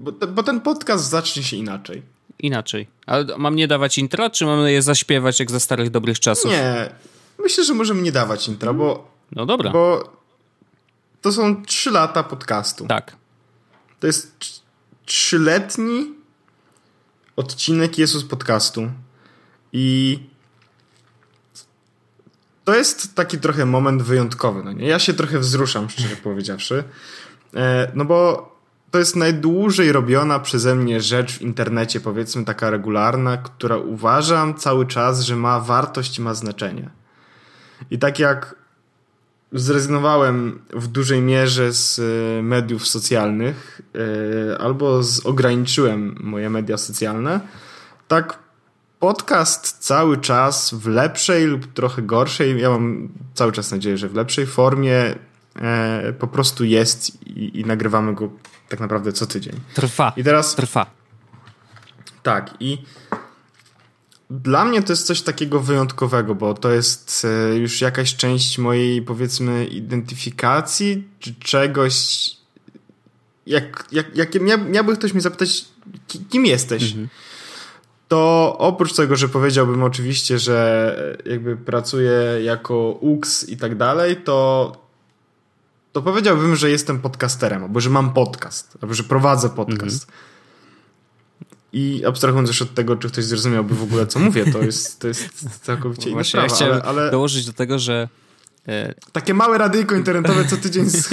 bo, bo ten podcast zacznie się inaczej. Inaczej. Ale mam nie dawać intra, czy mam je zaśpiewać jak za starych dobrych czasów? Nie. Myślę, że możemy nie dawać intra, bo. No dobra. Bo to są trzy lata podcastu. Tak. To jest trzyletni odcinek Jezus podcastu. I to jest taki trochę moment wyjątkowy. No nie? Ja się trochę wzruszam, szczerze powiedziawszy. E, no bo to jest najdłużej robiona przeze mnie rzecz w internecie, powiedzmy taka regularna, która uważam cały czas, że ma wartość i ma znaczenie. I tak jak zrezygnowałem w dużej mierze z e, mediów socjalnych e, albo ograniczyłem moje media socjalne, tak podcast cały czas w lepszej lub trochę gorszej, ja mam cały czas nadzieję, że w lepszej formie po prostu jest i, i, nagrywamy go tak naprawdę co tydzień. Trwa. I teraz trwa. Tak i dla mnie to jest coś takiego wyjątkowego, bo to jest e, już jakaś część mojej, powiedzmy, identyfikacji, czy czegoś. Jak, jak, jak miałby ktoś mi zapytać, kim jesteś? Mhm. To oprócz tego, że powiedziałbym oczywiście, że jakby pracuję jako UX i tak dalej, to, to powiedziałbym, że jestem podcasterem, albo że mam podcast, albo że prowadzę podcast. Mhm. I abstrahując już od tego, czy ktoś zrozumiałby w ogóle, co mówię, to jest, to jest całkowicie inna sprawa. Ja chciałem ale, ale... dołożyć do tego, że e, takie małe radyjko internetowe co tydzień. Z...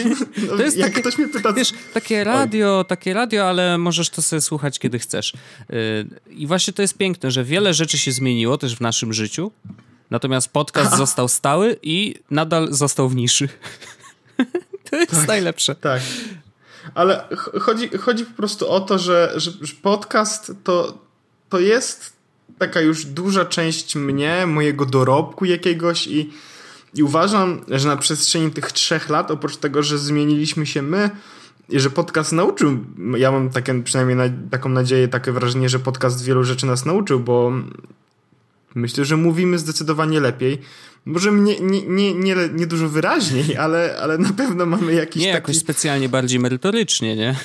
No, to jest jak takie, ktoś mnie pyta. Wiesz, takie radio, Oj. takie radio, ale możesz to sobie słuchać, kiedy chcesz. E, I właśnie to jest piękne, że wiele rzeczy się zmieniło też w naszym życiu. Natomiast podcast został stały i nadal został w niszy. to jest tak, najlepsze. Tak. Ale chodzi, chodzi po prostu o to, że, że, podcast to, to jest taka już duża część mnie, mojego dorobku jakiegoś i, i uważam, że na przestrzeni tych trzech lat, oprócz tego, że zmieniliśmy się my, i że podcast nauczył, ja mam takie, przynajmniej na, taką nadzieję, takie wrażenie, że podcast wielu rzeczy nas nauczył, bo myślę, że mówimy zdecydowanie lepiej. Może nie, nie, nie, nie, nie dużo wyraźniej, ale, ale na pewno mamy jakiś Nie taki... jakoś specjalnie bardziej merytorycznie, nie?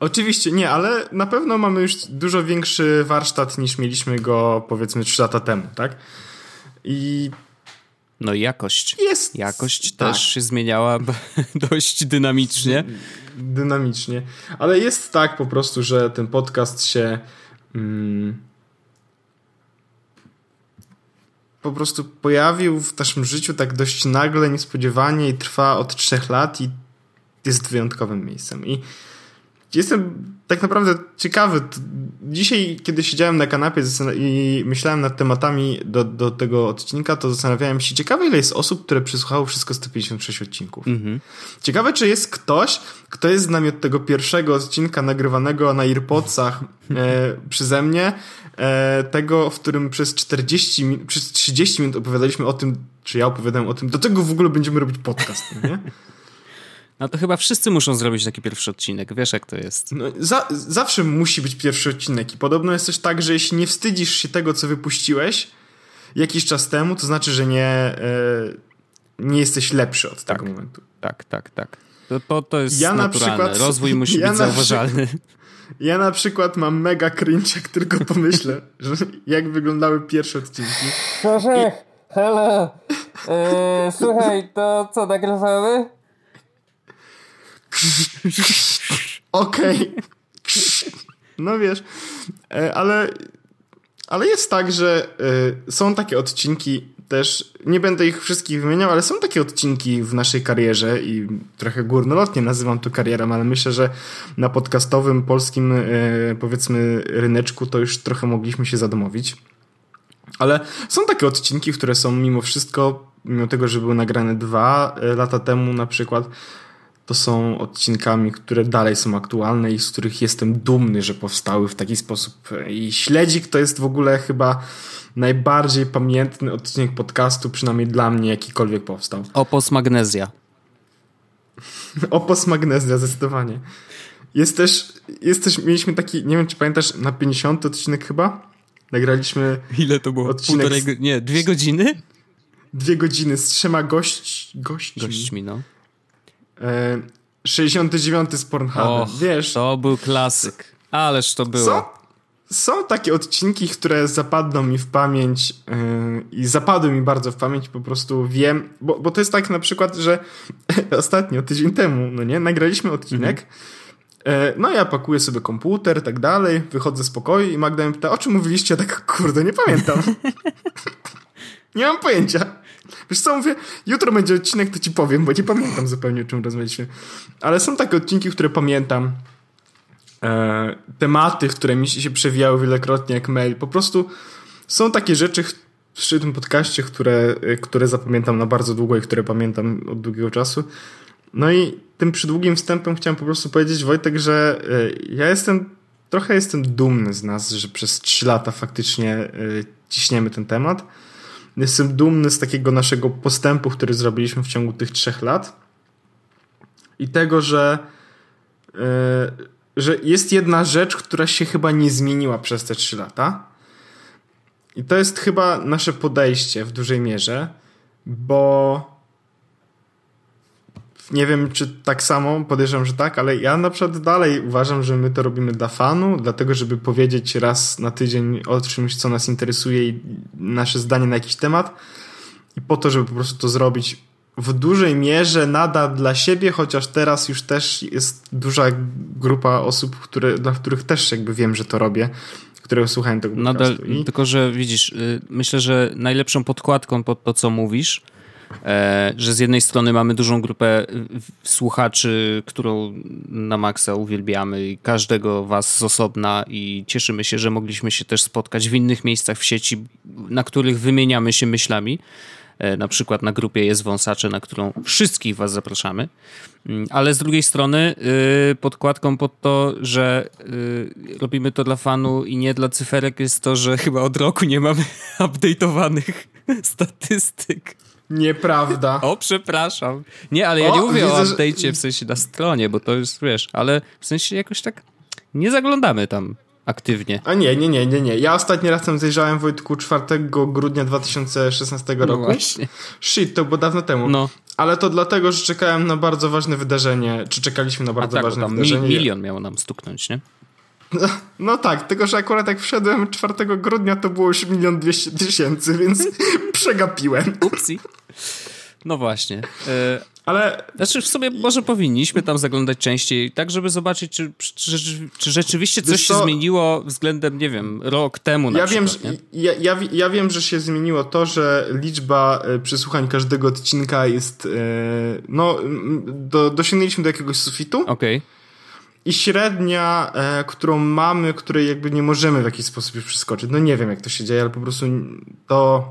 Oczywiście, nie, ale na pewno mamy już dużo większy warsztat niż mieliśmy go powiedzmy 3 lata temu, tak? I no jakość. Jest. Jakość tak. też się zmieniała dość dynamicznie. Dynamicznie. Ale jest tak po prostu, że ten podcast się mm, po prostu pojawił w naszym życiu tak dość nagle, niespodziewanie i trwa od trzech lat i jest wyjątkowym miejscem. I jestem tak naprawdę ciekawy. Dzisiaj, kiedy siedziałem na kanapie i myślałem nad tematami do, do tego odcinka, to zastanawiałem się, ciekawe ile jest osób, które przysłuchało wszystko 156 odcinków. Mhm. Ciekawe, czy jest ktoś, kto jest z nami od tego pierwszego odcinka nagrywanego na Earpodsach e, przeze mnie, e, tego, w którym przez 40 min, przez 30 minut opowiadaliśmy o tym, czy ja opowiadałem o tym, do tego w ogóle będziemy robić podcast, nie? No to chyba wszyscy muszą zrobić taki pierwszy odcinek, wiesz jak to jest. No, za, zawsze musi być pierwszy odcinek i podobno jest też tak, że jeśli nie wstydzisz się tego, co wypuściłeś jakiś czas temu, to znaczy, że nie, e, nie jesteś lepszy od tak, tego momentu. Tak, tak, tak. To, to jest ja naturalne. Na przykład, Rozwój musi ja być zauważalny. Ja na przykład mam mega cringe, jak tylko pomyślę, że jak wyglądały pierwsze odcinki. Proszę, I... hello. Eee, słuchaj, to co, nagrywamy? Okej. Okay. No wiesz, e, ale, ale jest tak, że e, są takie odcinki też, nie będę ich wszystkich wymieniał, ale są takie odcinki w naszej karierze i trochę górnolotnie nazywam to karierą, ale myślę, że na podcastowym polskim e, powiedzmy ryneczku to już trochę mogliśmy się zadomowić. Ale są takie odcinki, które są mimo wszystko, mimo tego, że były nagrane dwa lata temu na przykład, to są odcinkami, które dalej są aktualne i z których jestem dumny, że powstały w taki sposób. I śledzik to jest w ogóle chyba najbardziej pamiętny odcinek podcastu, przynajmniej dla mnie, jakikolwiek powstał. Opos Magnezja. Opos Magnezja, zdecydowanie. Jest też, jest też, mieliśmy taki, nie wiem czy pamiętasz, na 50 odcinek chyba? Nagraliśmy. Ile to było? Odcinek Półtorej, nie, dwie godziny? Dwie godziny z trzema gość, gośćmi. Gośćmi, no. 69 z Pornhubem, wiesz. To był klasyk. Ależ to było. Są, są takie odcinki, które zapadną mi w pamięć yy, i zapadły mi bardzo w pamięć, po prostu wiem, bo, bo to jest tak na przykład, że ostatnio, tydzień temu, no nie, nagraliśmy odcinek, mhm. E, no ja pakuję sobie komputer, tak dalej, wychodzę z pokoju i Magda mi pyta, o czym mówiliście? Tak, kurde, nie pamiętam. nie mam pojęcia. Wiesz co, mówię, jutro będzie odcinek, to ci powiem, bo nie pamiętam zupełnie, o czym rozmawialiśmy. Ale są takie odcinki, które pamiętam. E, tematy, które mi się przewijały wielokrotnie jak mail. Po prostu są takie rzeczy przy tym podcaście, które, e, które zapamiętam na bardzo długo i które pamiętam od długiego czasu. No i tym przydługim wstępem chciałem po prostu powiedzieć, Wojtek, że e, ja jestem, trochę jestem dumny z nas, że przez 3 lata faktycznie e, ciśniemy ten temat. Jestem dumny z takiego naszego postępu, który zrobiliśmy w ciągu tych trzech lat i tego, że, e, że jest jedna rzecz, która się chyba nie zmieniła przez te trzy lata. I to jest chyba nasze podejście w dużej mierze, bo nie wiem, czy tak samo, podejrzewam, że tak, ale ja na przykład dalej uważam, że my to robimy dla fanu, dlatego, żeby powiedzieć raz na tydzień o czymś, co nas interesuje i nasze zdanie na jakiś temat. I po to, żeby po prostu to zrobić w dużej mierze nadal dla siebie, chociaż teraz już też jest duża grupa osób, które, dla których też jakby wiem, że to robię, które słuchają tego Nadal, I... Tylko, że widzisz, y, myślę, że najlepszą podkładką pod to, co mówisz, że z jednej strony mamy dużą grupę słuchaczy, którą na maksa uwielbiamy i każdego was z osobna i cieszymy się, że mogliśmy się też spotkać w innych miejscach w sieci, na których wymieniamy się myślami. E, na przykład na grupie jest wąsacze, na którą wszystkich was zapraszamy. Mm, ale z drugiej strony podkładką pod to, że robimy to dla fanu i nie dla cyferek jest to, że chyba od roku nie mamy update'owanych statystyk. Nieprawda. O, przepraszam. Nie, ale ja o, nie mówię widzę, o update'cie w sensie na stronie, bo to jest, wiesz, ale w sensie jakoś tak nie zaglądamy tam aktywnie. A nie, nie, nie, nie, nie. Ja ostatni raz tam zajrzałem Wojtku 4 grudnia 2016 no roku. Właśnie. Shit, to było dawno temu. No. Ale to dlatego, że czekałem na bardzo ważne wydarzenie, czy czekaliśmy na bardzo tak, ważne wydarzenie. milion miało nam stuknąć, nie? No, no, tak, tylko że akurat jak wszedłem 4 grudnia, to było już milion dwieście tysięcy, więc przegapiłem. Upsi. No właśnie. E, ale... Znaczy w sumie może powinniśmy tam zaglądać częściej, tak żeby zobaczyć, czy, czy, czy rzeczywiście coś się zmieniło względem, nie wiem, rok temu na ja przykład. Wiem, ja, ja, ja wiem, że się zmieniło to, że liczba e, przesłuchań każdego odcinka jest, e, no, do, dosięgnęliśmy do jakiegoś sufitu. Okej. Okay i średnia, e, którą mamy, której jakby nie możemy w jakiś sposób już przeskoczyć. No nie wiem, jak to się dzieje, ale po prostu to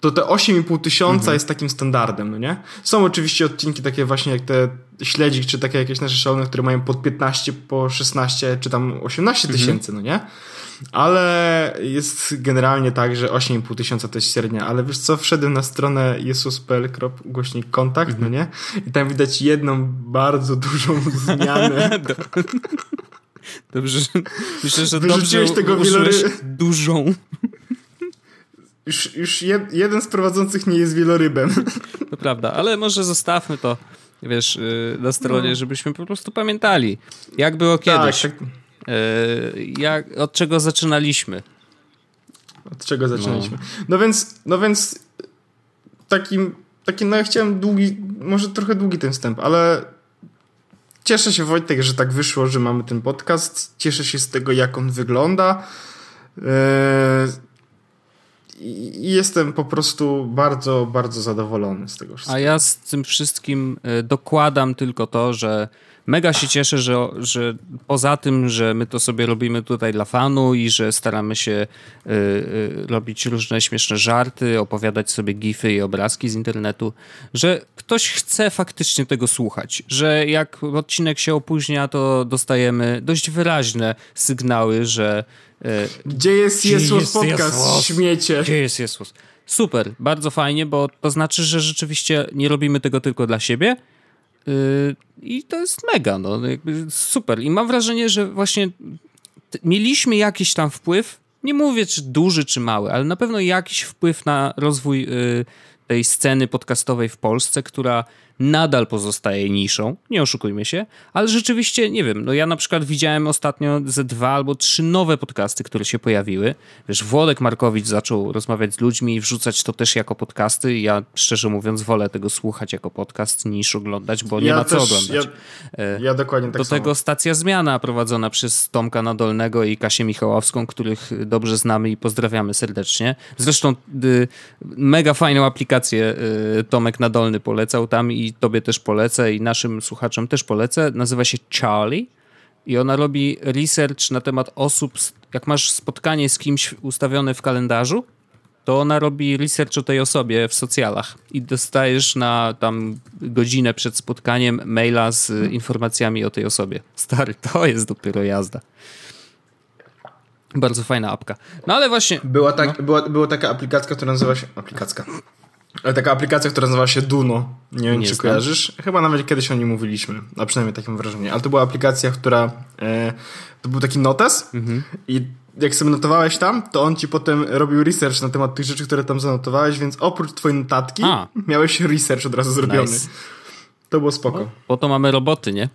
to te 8,5 tysiąca mhm. jest takim standardem, no nie? Są oczywiście odcinki takie właśnie jak te śledzik, czy takie jakieś nasze szalone, które mają pod 15, po 16, czy tam 18 mhm. tysięcy, mhm. no nie? Ale jest generalnie tak, że 8,5 tysiąca to jest średnia, ale wiesz co, wszedłem na stronę jesus.pl ukośnik kontakt, mhm. no nie? I tam widać jedną bardzo dużą zmianę. Dobrze, myślę, że dobrze tego wielory... dużą. Już, już jed, jeden z prowadzących nie jest wielorybem. To prawda, ale może zostawmy to, wiesz, y, na stronie, no. żebyśmy po prostu pamiętali, jak było tak, kiedyś. Tak. Jak, od czego zaczynaliśmy. Od czego zaczynaliśmy. No, no więc, no więc takim, takim, no ja chciałem długi, może trochę długi ten wstęp, ale cieszę się Wojtek, że tak wyszło, że mamy ten podcast. Cieszę się z tego, jak on wygląda. Yy, i jestem po prostu bardzo, bardzo zadowolony z tego wszystkiego. A ja z tym wszystkim e, dokładam tylko to, że mega się cieszę, że, że poza tym, że my to sobie robimy tutaj dla fanu i że staramy się y, y, robić różne śmieszne żarty, opowiadać sobie gify i obrazki z internetu, że ktoś chce faktycznie tego słuchać, że jak odcinek się opóźnia, to dostajemy dość wyraźne sygnały, że E, Gdzie jest Jesus Podcast, śmiecie? Gdzie jest Jesus? Super, bardzo fajnie, bo to znaczy, że rzeczywiście nie robimy tego tylko dla siebie i to jest mega, no, super. I mam wrażenie, że właśnie mieliśmy jakiś tam wpływ, nie mówię czy duży, czy mały, ale na pewno jakiś wpływ na rozwój yy, tej sceny podcastowej w Polsce, która nadal pozostaje niszą, nie oszukujmy się, ale rzeczywiście, nie wiem, no ja na przykład widziałem ostatnio ze dwa albo trzy nowe podcasty, które się pojawiły. Wiesz, Włodek Markowicz zaczął rozmawiać z ludźmi i wrzucać to też jako podcasty ja szczerze mówiąc wolę tego słuchać jako podcast niż oglądać, bo nie Ja ma co też- oglądać. Ja, ja dokładnie tak Do samo. tego stacja zmiana prowadzona przez Tomka Nadolnego i Kasię Michałowską, których dobrze znamy i pozdrawiamy serdecznie. Zresztą y, mega fajną aplikację y, Tomek Nadolny polecał tam i tobie też polecę i naszym słuchaczom też polecę. Nazywa się Charlie i ona robi research na temat osób, jak masz spotkanie z kimś ustawione w kalendarzu, to ona robi research o tej osobie w socjalach i dostajesz na tam godzinę przed spotkaniem maila z informacjami o tej osobie. Stary, to jest dopiero jazda. Bardzo fajna apka. No ale właśnie, Była, tak, była, była taka aplikacja, która nazywa się... Aplikacja. Ale Taka aplikacja, która nazywa się Duno. Nie wiem, Nie czy znam. kojarzysz. Chyba nawet kiedyś o niej mówiliśmy. A przynajmniej takie mam wrażenie. Ale to była aplikacja, która... E, to był taki notes Mhm. i jak sobie notowałeś tam, to on ci potem robił research na temat tych rzeczy, które tam zanotowałeś, więc oprócz twojej notatki A. miałeś research od razu zrobiony. Nice. To było spoko. po to mamy roboty, nie?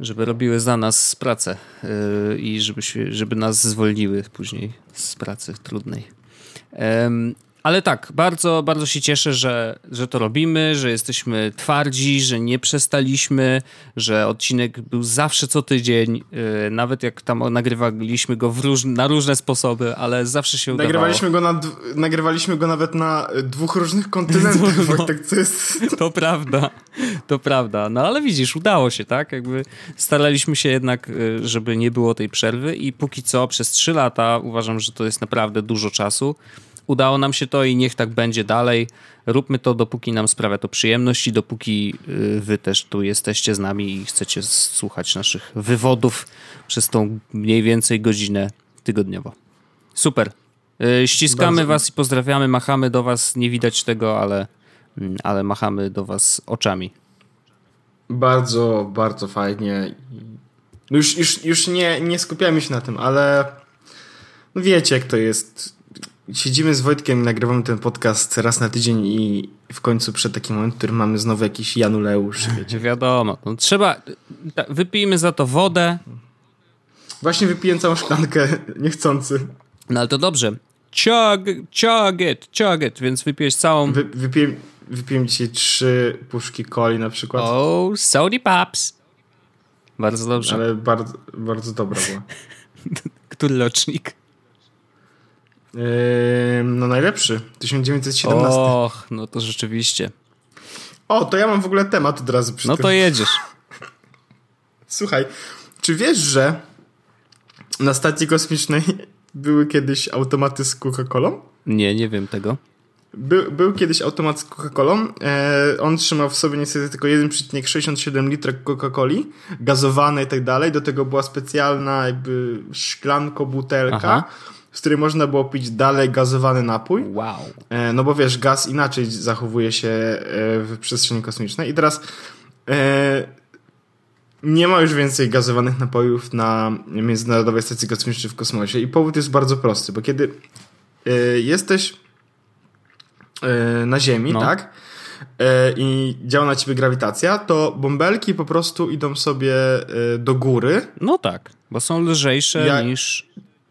Żeby robiły za nas pracę yy, i żeby, się, żeby nas zwolniły później z pracy trudnej. Ale tak, bardzo, bardzo się cieszę, że, że to robimy, że jesteśmy twardzi, że nie przestaliśmy, że odcinek był zawsze co tydzień, yy, nawet jak tam nagrywaliśmy go róż, na różne sposoby, ale zawsze się udawało. Nagrywaliśmy go, na, nagrywaliśmy go nawet na e, dwóch różnych kontynentach, No. Wojtek, co jest... To prawda, to prawda. No ale widzisz, udało się, tak? Jakby staraliśmy się jednak, y, żeby nie było tej przerwy i póki co przez trzy lata uważam, że to jest naprawdę dużo czasu. Udało nam się to i niech tak będzie dalej. Róbmy to, dopóki nam sprawia to przyjemność i dopóki y, wy też tu jesteście z nami i chcecie słuchać naszych wywodów przez tą mniej więcej godzinę tygodniowo. Super. Y, Ściskamy Bardzo- was i pozdrawiamy, machamy do was. Nie widać tego, ale, mm, ale machamy do was oczami. Bardzo, bardzo fajnie. Już, już, już nie, nie skupiamy się na tym, ale no wiecie jak to jest. Siedzimy z Wojtkiem i nagrywamy ten podcast raz na tydzień i w końcu przed takim moment, w którym mamy znowu jakiś Januleusz, wiecie. Wiadomo, no, trzeba. Wypijmy za to wodę. Właśnie wypiłem całą szklankę niechcący. No ale to dobrze. Chug, chug it, chug it, więc wypiłeś całą. Wy, wypiłem, wypiłem dzisiaj trzy puszki coli na przykład, Oh, sody pops. Bardzo dobrze. ale bardzo, bardzo dobra była. Który rocznik? Yy, no najlepszy, 1917. O. Och, no to rzeczywiście. to ja mam w ogóle temat od razu przy No tym. to jedziesz. Słuchaj, czy wiesz, że na stacji kosmicznej były kiedyś automaty z Coca-Colą? Nie, nie wiem tego. Był, był kiedyś automat z Coca-Colą. E, on trzymał w sobie niestety tylko 1,67 litra Coca-Coli, gazowane i tak dalej. Do tego była specjalna jakby szklanko, butelka, Aha. Z której można było pić dalej gazowany napój. Wow. E, No bo wiesz, gaz inaczej zachowuje się e, w przestrzeni kosmicznej. I teraz e, nie ma już więcej gazowanych napojów na Międzynarodowej Stacji Kosmicznej w kosmosie. I powód jest bardzo prosty, bo kiedy jesteś na Ziemi, No. tak? I działa na ciebie grawitacja, to bąbelki po prostu idą sobie do góry. No tak, bo są lżejsze Ja- niż.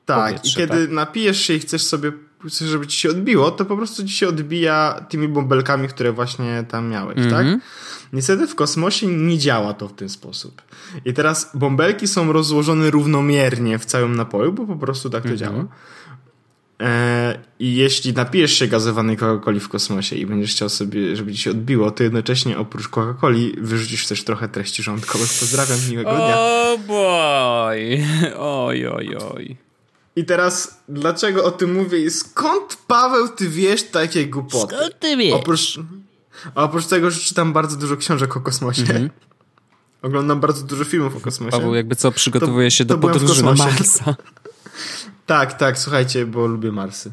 Tak, Powietrze, i kiedy napijesz się i chcesz sobie, chcesz, żeby ci się odbiło, to po prostu ci się odbija tymi bąbelkami, które właśnie tam miałeś, Mhm. tak? Niestety w kosmosie nie działa to w ten sposób. I teraz bąbelki są rozłożone równomiernie w całym napoju, bo po prostu tak to Mhm. działa. E, I jeśli napijesz się gazowanej Coca-Coli w kosmosie i będziesz chciał sobie, żeby ci się odbiło, to jednocześnie oprócz Coca-Coli wyrzucisz też trochę treści żołądkowych. Pozdrawiam, miłego dnia. O boy! Oj, oj, oj. I teraz, dlaczego o tym mówię i skąd, Paweł, ty wiesz takie głupoty? ty wiesz? Oprócz, a oprócz tego, że czytam bardzo dużo książek o kosmosie, oglądam bardzo dużo filmów o kosmosie. Paweł jakby co przygotowuje To- się to do w podróży na. Marsa. Tak, tak, słuchajcie, bo lubię Marsy.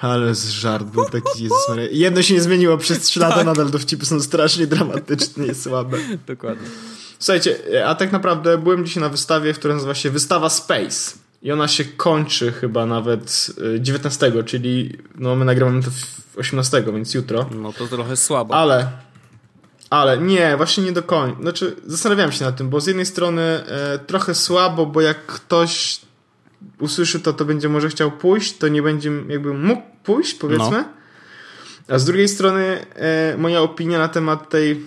Ale z żart był taki, Jezus Maria. Jedno się nie zmieniło przez 3 Tak. lata, nadal dowcipy są strasznie dramatyczne i słabe. Dokładnie. Słuchajcie, a tak naprawdę byłem dzisiaj na wystawie, która nazywa się Wystawa Space. I ona się kończy chyba nawet y, 19, czyli no my nagrywamy to w 18, więc jutro. No to trochę słabo. Ale, Ale nie, właśnie nie do końca. Znaczy, zastanawiałem się nad tym, bo z jednej strony e, trochę słabo, bo jak ktoś usłyszy to, to będzie może chciał pójść, to nie będzie jakby mógł pójść, powiedzmy. No. A z drugiej strony e, moja opinia na temat tej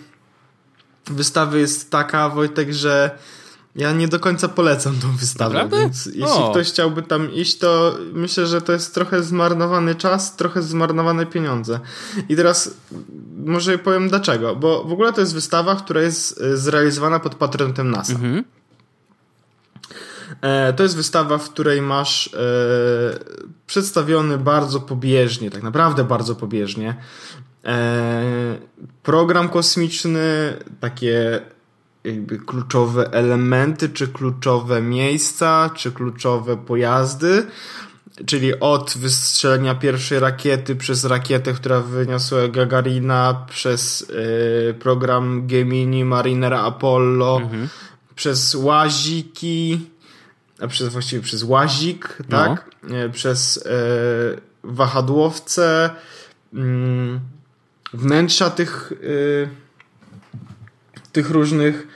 wystawy jest taka, Wojtek, że ja nie do końca polecam tą wystawę, Naprawdę? więc jeśli o. ktoś chciałby tam iść, to myślę, że to jest trochę zmarnowany czas, trochę zmarnowane pieniądze. I teraz może powiem dlaczego, bo w ogóle to jest wystawa, która jest e, zrealizowana pod patronatem NASA. Mhm. E, to jest wystawa, w której masz e, przedstawiony bardzo pobieżnie, tak naprawdę bardzo pobieżnie, program kosmiczny, takie jakby kluczowe elementy, czy kluczowe miejsca, czy kluczowe pojazdy, czyli od wystrzelenia pierwszej rakiety przez rakietę, która wyniosła Gagarina, przez y, program Gemini, Marinera Apollo, mhm. przez łaziki, a przez właściwie przez łazik, no. tak? Przez y, wahadłowce, y, wnętrza tych y, tych różnych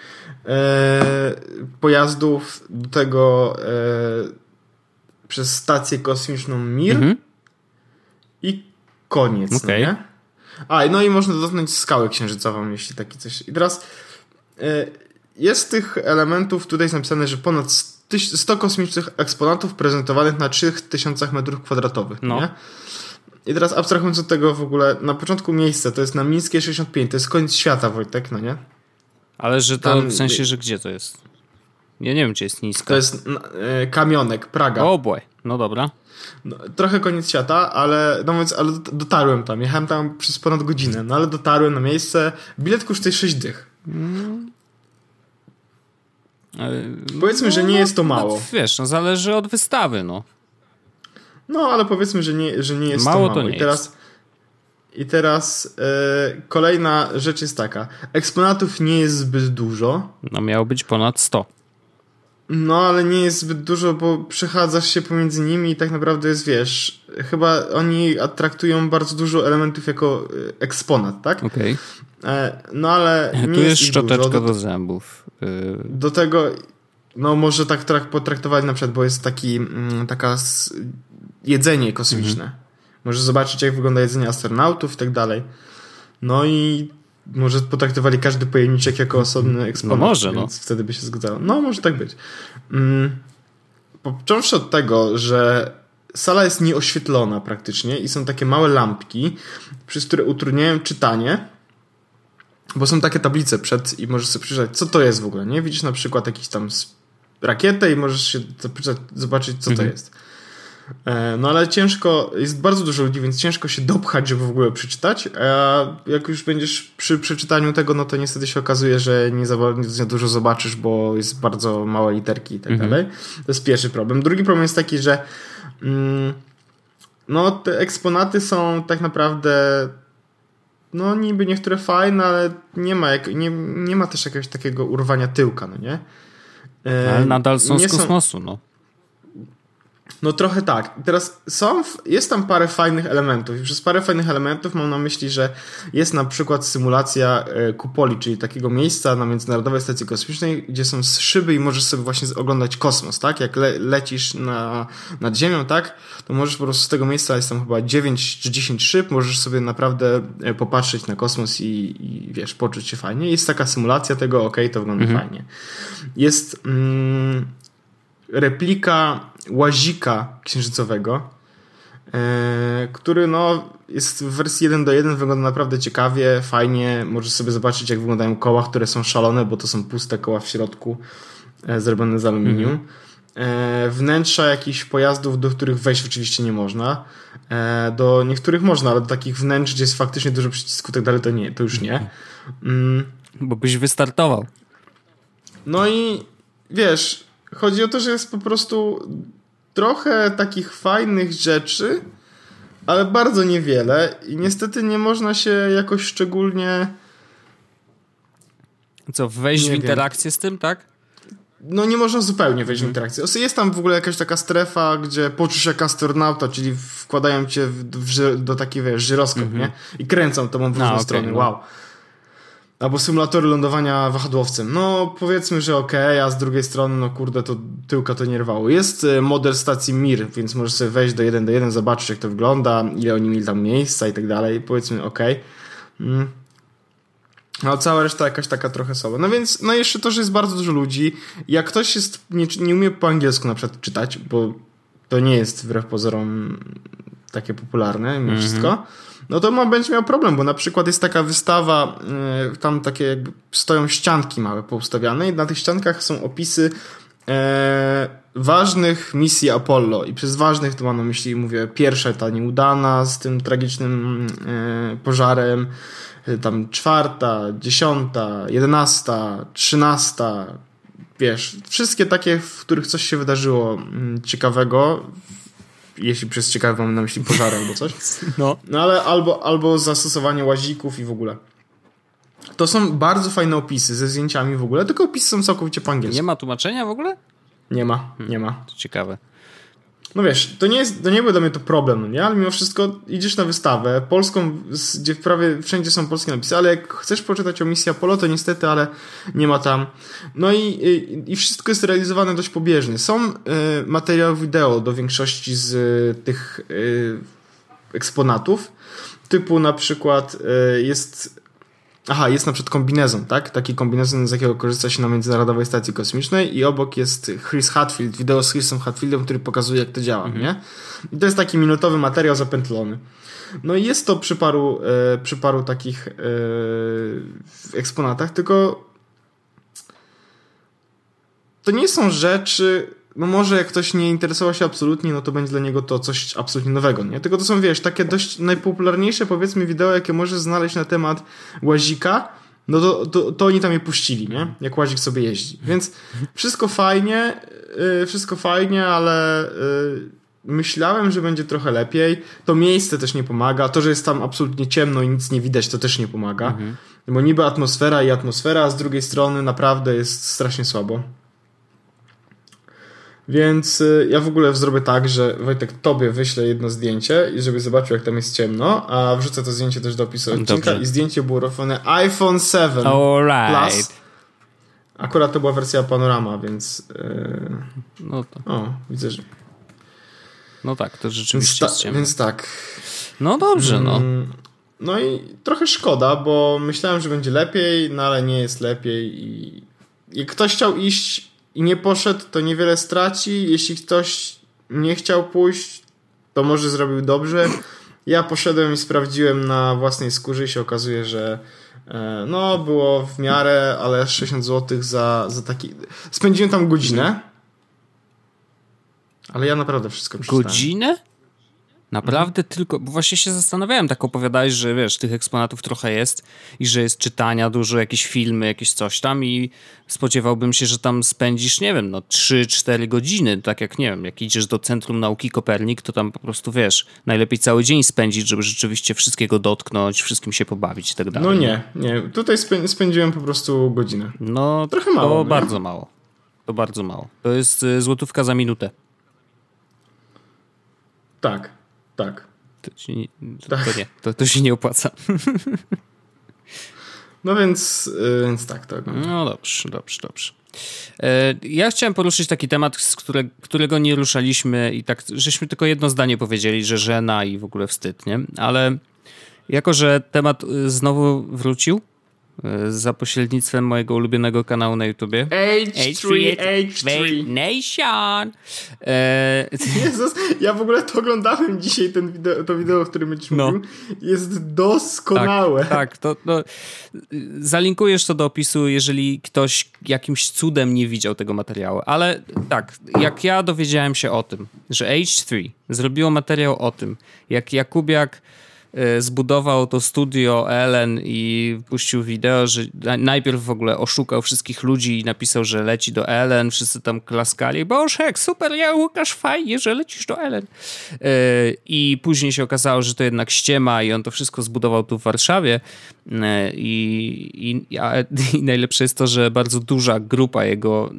e, pojazdów, do tego e, przez stację kosmiczną Mir mhm. i koniec. Okay. No, nie? A, no i można dotknąć skałę księżycową, jeśli taki coś. I teraz e, jest tych elementów, tutaj jest napisane, że ponad 100 kosmicznych eksponatów prezentowanych na 3000 metrów kwadratowych. No. Nie? I teraz abstrahując od tego w ogóle, na początku miejsca to jest na Mińskie 65, to jest koniec świata, Wojtek, no nie? Ale że to Tam, w sensie, że gdzie to jest? Ja nie wiem, gdzie jest nisko. To jest e, Kamionek, Praga. O boy, no dobra. No, trochę koniec świata, ale, no więc, ale dotarłem tam. Jechałem tam przez ponad godzinę, no ale dotarłem na miejsce. Bilet kosztuje 6 dych. Mm. Ale, powiedzmy, no, że nie no, jest to mało. No, wiesz, no zależy od wystawy, no. No, ale powiedzmy, że nie, że nie jest mało to mało. To nie I teraz jest. I teraz e, kolejna rzecz jest taka. Eksponatów nie jest zbyt dużo. No miało być ponad 100. No, ale nie jest zbyt dużo, bo przechadzasz się pomiędzy nimi i tak naprawdę jest, wiesz, chyba oni traktują bardzo dużo elementów jako e, eksponat, tak? Okej. Okay. E, no, ale nie Tu jest, jest szczoteczka do, do zębów. Y... Do tego, no może tak potraktować na przykład, bo jest taki, mm, taka jedzenie kosmiczne. Mhm. Możesz zobaczyć, jak wygląda jedzenie astronautów i tak dalej. No i może potraktowali każdy pojemniczek jako osobny no eksponat. No może, więc no. wtedy by się zgadzało. No, może tak być. Mm, począwszy od tego, że sala jest nieoświetlona praktycznie i są takie małe lampki, przez które utrudniają czytanie, bo są takie tablice przed i możesz sobie przeczytać, co to jest w ogóle, nie? Widzisz na przykład jakiś tam rakietę i możesz się zobaczyć, co mhm. to jest. E, no ale ciężko, jest bardzo dużo ludzi, więc ciężko się dopchać, żeby w ogóle przeczytać. A jak już będziesz przy przeczytaniu tego, no to niestety się okazuje, że nie za, nie dużo zobaczysz, bo jest bardzo małe literki i tak mhm. dalej. To jest pierwszy problem. Drugi problem jest taki, że mm, no te eksponaty są tak naprawdę no niby niektóre fajne, ale nie ma, jak, nie, nie ma też jakiegoś takiego urwania tyłka, no nie? E, ale nadal są z kosmosu, są... no. No trochę tak. Teraz są, jest tam parę fajnych elementów i przez parę fajnych elementów mam na myśli, że jest na przykład symulacja e, kupoli, czyli takiego miejsca na Międzynarodowej Stacji Kosmicznej, gdzie są szyby i możesz sobie właśnie oglądać kosmos, tak? Jak le lecisz na, nad Ziemią, tak? To możesz po prostu z tego miejsca, jest tam chyba 9 czy 10 szyb, możesz sobie naprawdę e, popatrzeć na kosmos i, i wiesz, poczuć się fajnie. Jest taka symulacja tego, ok, to wygląda mhm. fajnie. Jest mm, replika łazika księżycowego, e, który no jest w wersji 1 do 1, wygląda naprawdę ciekawie, fajnie. Możesz sobie zobaczyć, jak wyglądają koła, które są szalone, bo to są puste koła w środku, e, zrobione z aluminium. Mm -hmm. Wnętrza jakichś pojazdów, do których wejść oczywiście nie można. Do niektórych można, ale do takich wnętrz, gdzie jest faktycznie dużo przycisków, tak dalej, to nie, to już nie. Mm. Bo byś wystartował. No i wiesz, Chodzi o to, że jest po prostu trochę takich fajnych rzeczy, ale bardzo niewiele i niestety nie można się jakoś szczególnie co, wejść w interakcję wiem. z tym, tak? No nie można zupełnie wejść w mhm. interakcję. Jest tam w ogóle jakaś taka strefa, gdzie poczusz jak astronauta, czyli wkładają cię w, w, do takiej, wiesz, żyroskop, -hmm. nie? I kręcą tobą w różne no, strony. Okay, no. Albo symulatory lądowania wahadłowcem. No, powiedzmy, że okej, okay, a z drugiej strony, no kurde, to tyłka to nie rwało. Jest e, model stacji Mir, więc możesz sobie wejść do 1 do 1, zobaczyć jak to wygląda, ile oni mieli tam miejsca i tak dalej. Powiedzmy, okej. Okay. Mm. A cała reszta jakaś taka trochę słaba. No więc, no jeszcze to, że jest bardzo dużo ludzi. Jak ktoś jest, nie, nie umie po angielsku na przykład czytać, bo to nie jest wbrew pozorom takie popularne mimo mm -hmm. wszystko, no to ma, będzie miał problem, bo na przykład jest taka wystawa, yy, tam takie jakby stoją ścianki małe poustawiane i na tych ściankach są opisy e, ważnych misji Apollo. I przez ważnych to mam na myśli, mówię, pierwsza ta nieudana z tym tragicznym e, pożarem, tam czwarta, dziesiąta, jedenasta, trzynasta, wiesz, wszystkie takie, w których coś się wydarzyło mm, ciekawego, jeśli przez ciekawe mam na myśli pożary albo coś. No. no ale albo, albo zastosowanie łazików i w ogóle. To są bardzo fajne opisy ze zdjęciami w ogóle, tylko opisy są całkowicie po angielsku. Nie ma tłumaczenia w ogóle? Nie ma, nie ma. To ciekawe no wiesz, to nie, jest, to nie był dla mnie to problem, nie? Ale mimo wszystko idziesz na wystawę polską, gdzie prawie wszędzie są polskie napisy, ale jak chcesz poczytać o misji Apollo, to niestety, ale nie ma tam. No i, i, i wszystko jest realizowane dość pobieżnie. Są y, materiały wideo do większości z y, tych y, eksponatów, typu na przykład y, jest Aha, jest na przykład kombinezon, tak? Taki kombinezon, z jakiego korzysta się na Międzynarodowej Stacji Kosmicznej i obok jest Chris Hadfield, wideo z Chrisem Hadfieldem, który pokazuje, jak to działa, mhm. nie? I to jest taki minutowy materiał zapętlony. No i jest to przy paru, e, przy paru takich e, eksponatach, tylko to nie są rzeczy, no może jak ktoś nie interesował się absolutnie, no to będzie dla niego to coś absolutnie nowego, nie? Tylko to są, wiesz, takie dość najpopularniejsze, powiedzmy, wideo, jakie możesz znaleźć na temat łazika, no to, to, to oni tam je puścili, nie? Jak łazik sobie jeździ. Więc wszystko fajnie, yy, wszystko fajnie, ale yy, myślałem, że będzie trochę lepiej. To miejsce też nie pomaga. To, że jest tam absolutnie ciemno i nic nie widać, to też nie pomaga. Mhm. Bo niby atmosfera i atmosfera, a z drugiej strony naprawdę jest strasznie słabo. Więc y, ja w ogóle zrobię tak, że Wojtek tobie wyślę jedno zdjęcie i żeby zobaczył jak tam jest ciemno, a wrzucę to zdjęcie też do opisu odcinka Dobrze. i zdjęcie było robione iPhone 7 Alright. Plus. Akurat to była wersja panorama, więc yy... no to. O, widzę, że no tak, to rzeczywiście więc, ta, więc tak. No dobrze, no. Mm, no i trochę szkoda, bo myślałem, że będzie lepiej, no ale nie jest lepiej i jak ktoś chciał iść i nie poszedł, to niewiele straci. Jeśli ktoś nie chciał pójść, to może zrobił dobrze. Ja poszedłem i sprawdziłem na własnej skórze i się okazuje, że e, no, było w miarę, ale 60 zł za, za taki. Spędziłem tam godzinę. Ale ja naprawdę wszystko przeczytałem. Godzinę? Naprawdę mhm. tylko, bo właśnie się zastanawiałem, tak opowiadałeś, że wiesz, tych eksponatów trochę jest i że jest czytania dużo, jakieś filmy, jakieś coś tam i spodziewałbym się, że tam spędzisz, nie wiem, no 3-4 godziny, tak jak, nie wiem, jak idziesz do Centrum Nauki Kopernik, to tam po prostu, wiesz, najlepiej cały dzień spędzić, żeby rzeczywiście wszystkiego dotknąć, wszystkim się pobawić i tak dalej. No nie, nie, tutaj spędziłem po prostu godzinę. No, trochę mało. To nie? bardzo mało. To bardzo mało. To jest y, złotówka za minutę. Tak. Tak. To, nie, to, tak. to nie, to, to się nie opłaca. No więc, yy, więc tak, tak. No. dobrze, dobrze, dobrze. E, ja chciałem poruszyć taki temat, z które, którego nie ruszaliśmy i tak, żeśmy tylko jedno zdanie powiedzieli, że żena i w ogóle wstyd, nie? Ale jako, że temat y, znowu wrócił, za pośrednictwem mojego ulubionego kanału na YouTubie. H3, H3. Nation! E... Jezus, ja w ogóle to oglądałem dzisiaj, ten wideo, to wideo, o którym będziesz no. mówił. Jest doskonałe. Tak, tak to, to, zalinkujesz to do opisu, jeżeli ktoś jakimś cudem nie widział tego materiału. Ale tak, jak ja dowiedziałem się o tym, że H3 zrobiło materiał o tym, jak Jakubiak E, zbudował to studio Ellen i puścił wideo, że najpierw w ogóle oszukał wszystkich ludzi i napisał, że leci do Ellen, wszyscy tam klaskali, Bożek, super, ja Łukasz, fajnie, że lecisz do Ellen. E, I później się okazało, że to jednak ściema i on to wszystko zbudował tu w Warszawie I, i, a, I najlepsze jest to, że bardzo duża grupa jego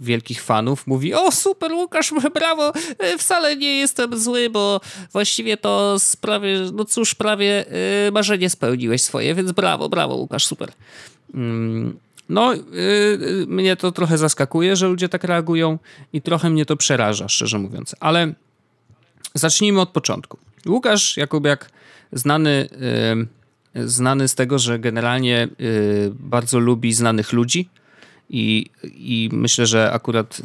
wielkich fanów mówi: O, super, Łukasz, brawo, e, wcale nie jestem zły, bo właściwie to sprawie, no cóż, prawie e, marzenie spełniłeś swoje, więc brawo, brawo, Łukasz, super. Mm, no, mnie to trochę zaskakuje, że ludzie tak reagują i trochę mnie to przeraża, szczerze mówiąc. Ale zacznijmy od początku. Łukasz Jakubiak, znany, znany z tego, że generalnie yy, bardzo lubi znanych ludzi. I, I myślę, że akurat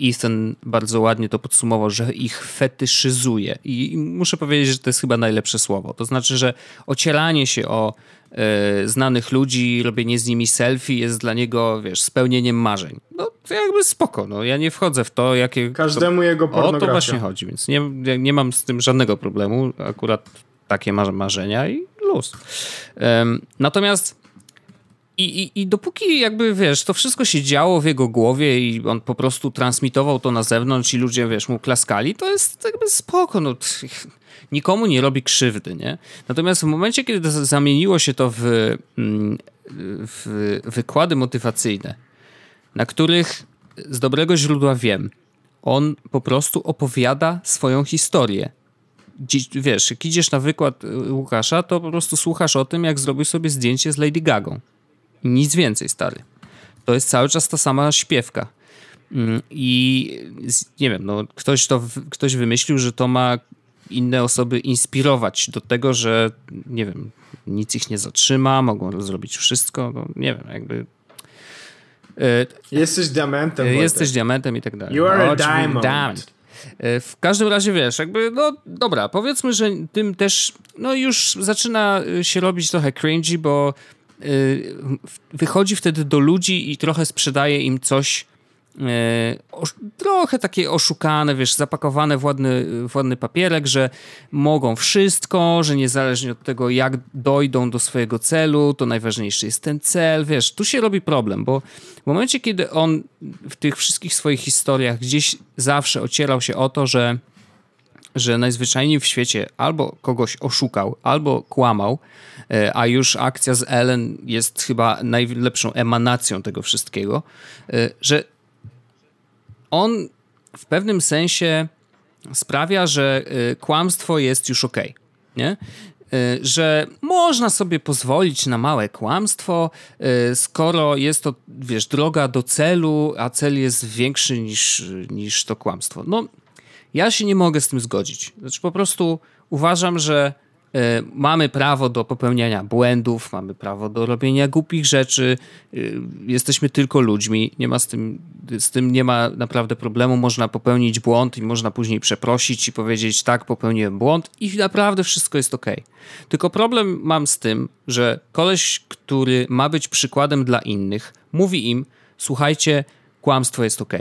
Ethan bardzo ładnie to podsumował, że ich fetyszyzuje. I muszę powiedzieć, że to jest chyba najlepsze słowo. To znaczy, że ocieranie się o e, znanych ludzi, robienie z nimi selfie jest dla niego, wiesz, spełnieniem marzeń. No to jakby spoko, no ja nie wchodzę w to, jakie... Każdemu to, jego pornografia. O to właśnie chodzi, więc nie, nie mam z tym żadnego problemu, akurat takie marzenia i luz. Natomiast i, i, I dopóki jakby, wiesz, to wszystko się działo w jego głowie i on po prostu transmitował to na zewnątrz i ludzie, wiesz, mu klaskali, to jest jakby spoko, no nikomu nie robi krzywdy, nie? Natomiast w momencie, kiedy zamieniło się to w, mm, w wykłady motywacyjne, na których z dobrego źródła wiem, on po prostu opowiada swoją historię. Wiesz, jak idziesz na wykład y, Łukasza, to po prostu słuchasz o tym, jak zrobił sobie zdjęcie z Lady Gagą. Nic więcej, stary. To jest cały czas ta sama śpiewka. Mm, I nie wiem, no, ktoś, to, ktoś wymyślił, że to ma inne osoby inspirować do tego, że nie wiem, nic ich nie zatrzyma, mogą zrobić wszystko. No, nie wiem, jakby. E, jesteś diamentem. E, jesteś diamentem i tak dalej. You are no, a diamond. diamond. E, w każdym razie wiesz, jakby, no dobra, powiedzmy, że tym też, no już zaczyna się robić trochę cringy, bo wychodzi wtedy do ludzi i trochę sprzedaje im coś, E, trochę takie oszukane, wiesz, zapakowane w ładny, w ładny papierek, że mogą wszystko, że niezależnie od tego, jak dojdą do swojego celu, to najważniejszy jest ten cel, wiesz, tu się robi problem, bo w momencie, kiedy on w tych wszystkich swoich historiach gdzieś zawsze ocierał się o to, że że najzwyczajniej w świecie albo kogoś oszukał, albo kłamał, e, a już akcja z Ellen jest chyba najlepszą emanacją tego wszystkiego, e, że on w pewnym sensie sprawia, że y, kłamstwo jest już ok, nie? Y, że można sobie pozwolić na małe kłamstwo, y, skoro jest to, wiesz, droga do celu, a cel jest większy niż, niż to kłamstwo. No, ja się nie mogę z tym zgodzić. Znaczy, po prostu uważam, że mamy prawo do popełniania błędów, mamy prawo do robienia głupich rzeczy, e, jesteśmy tylko ludźmi, nie ma z tym, z tym nie ma naprawdę problemu, można popełnić błąd i można później przeprosić i powiedzieć tak, popełniłem błąd i naprawdę wszystko jest ok. Tylko problem mam z tym, że koleś, który ma być przykładem dla innych, mówi im, słuchajcie, kłamstwo jest ok.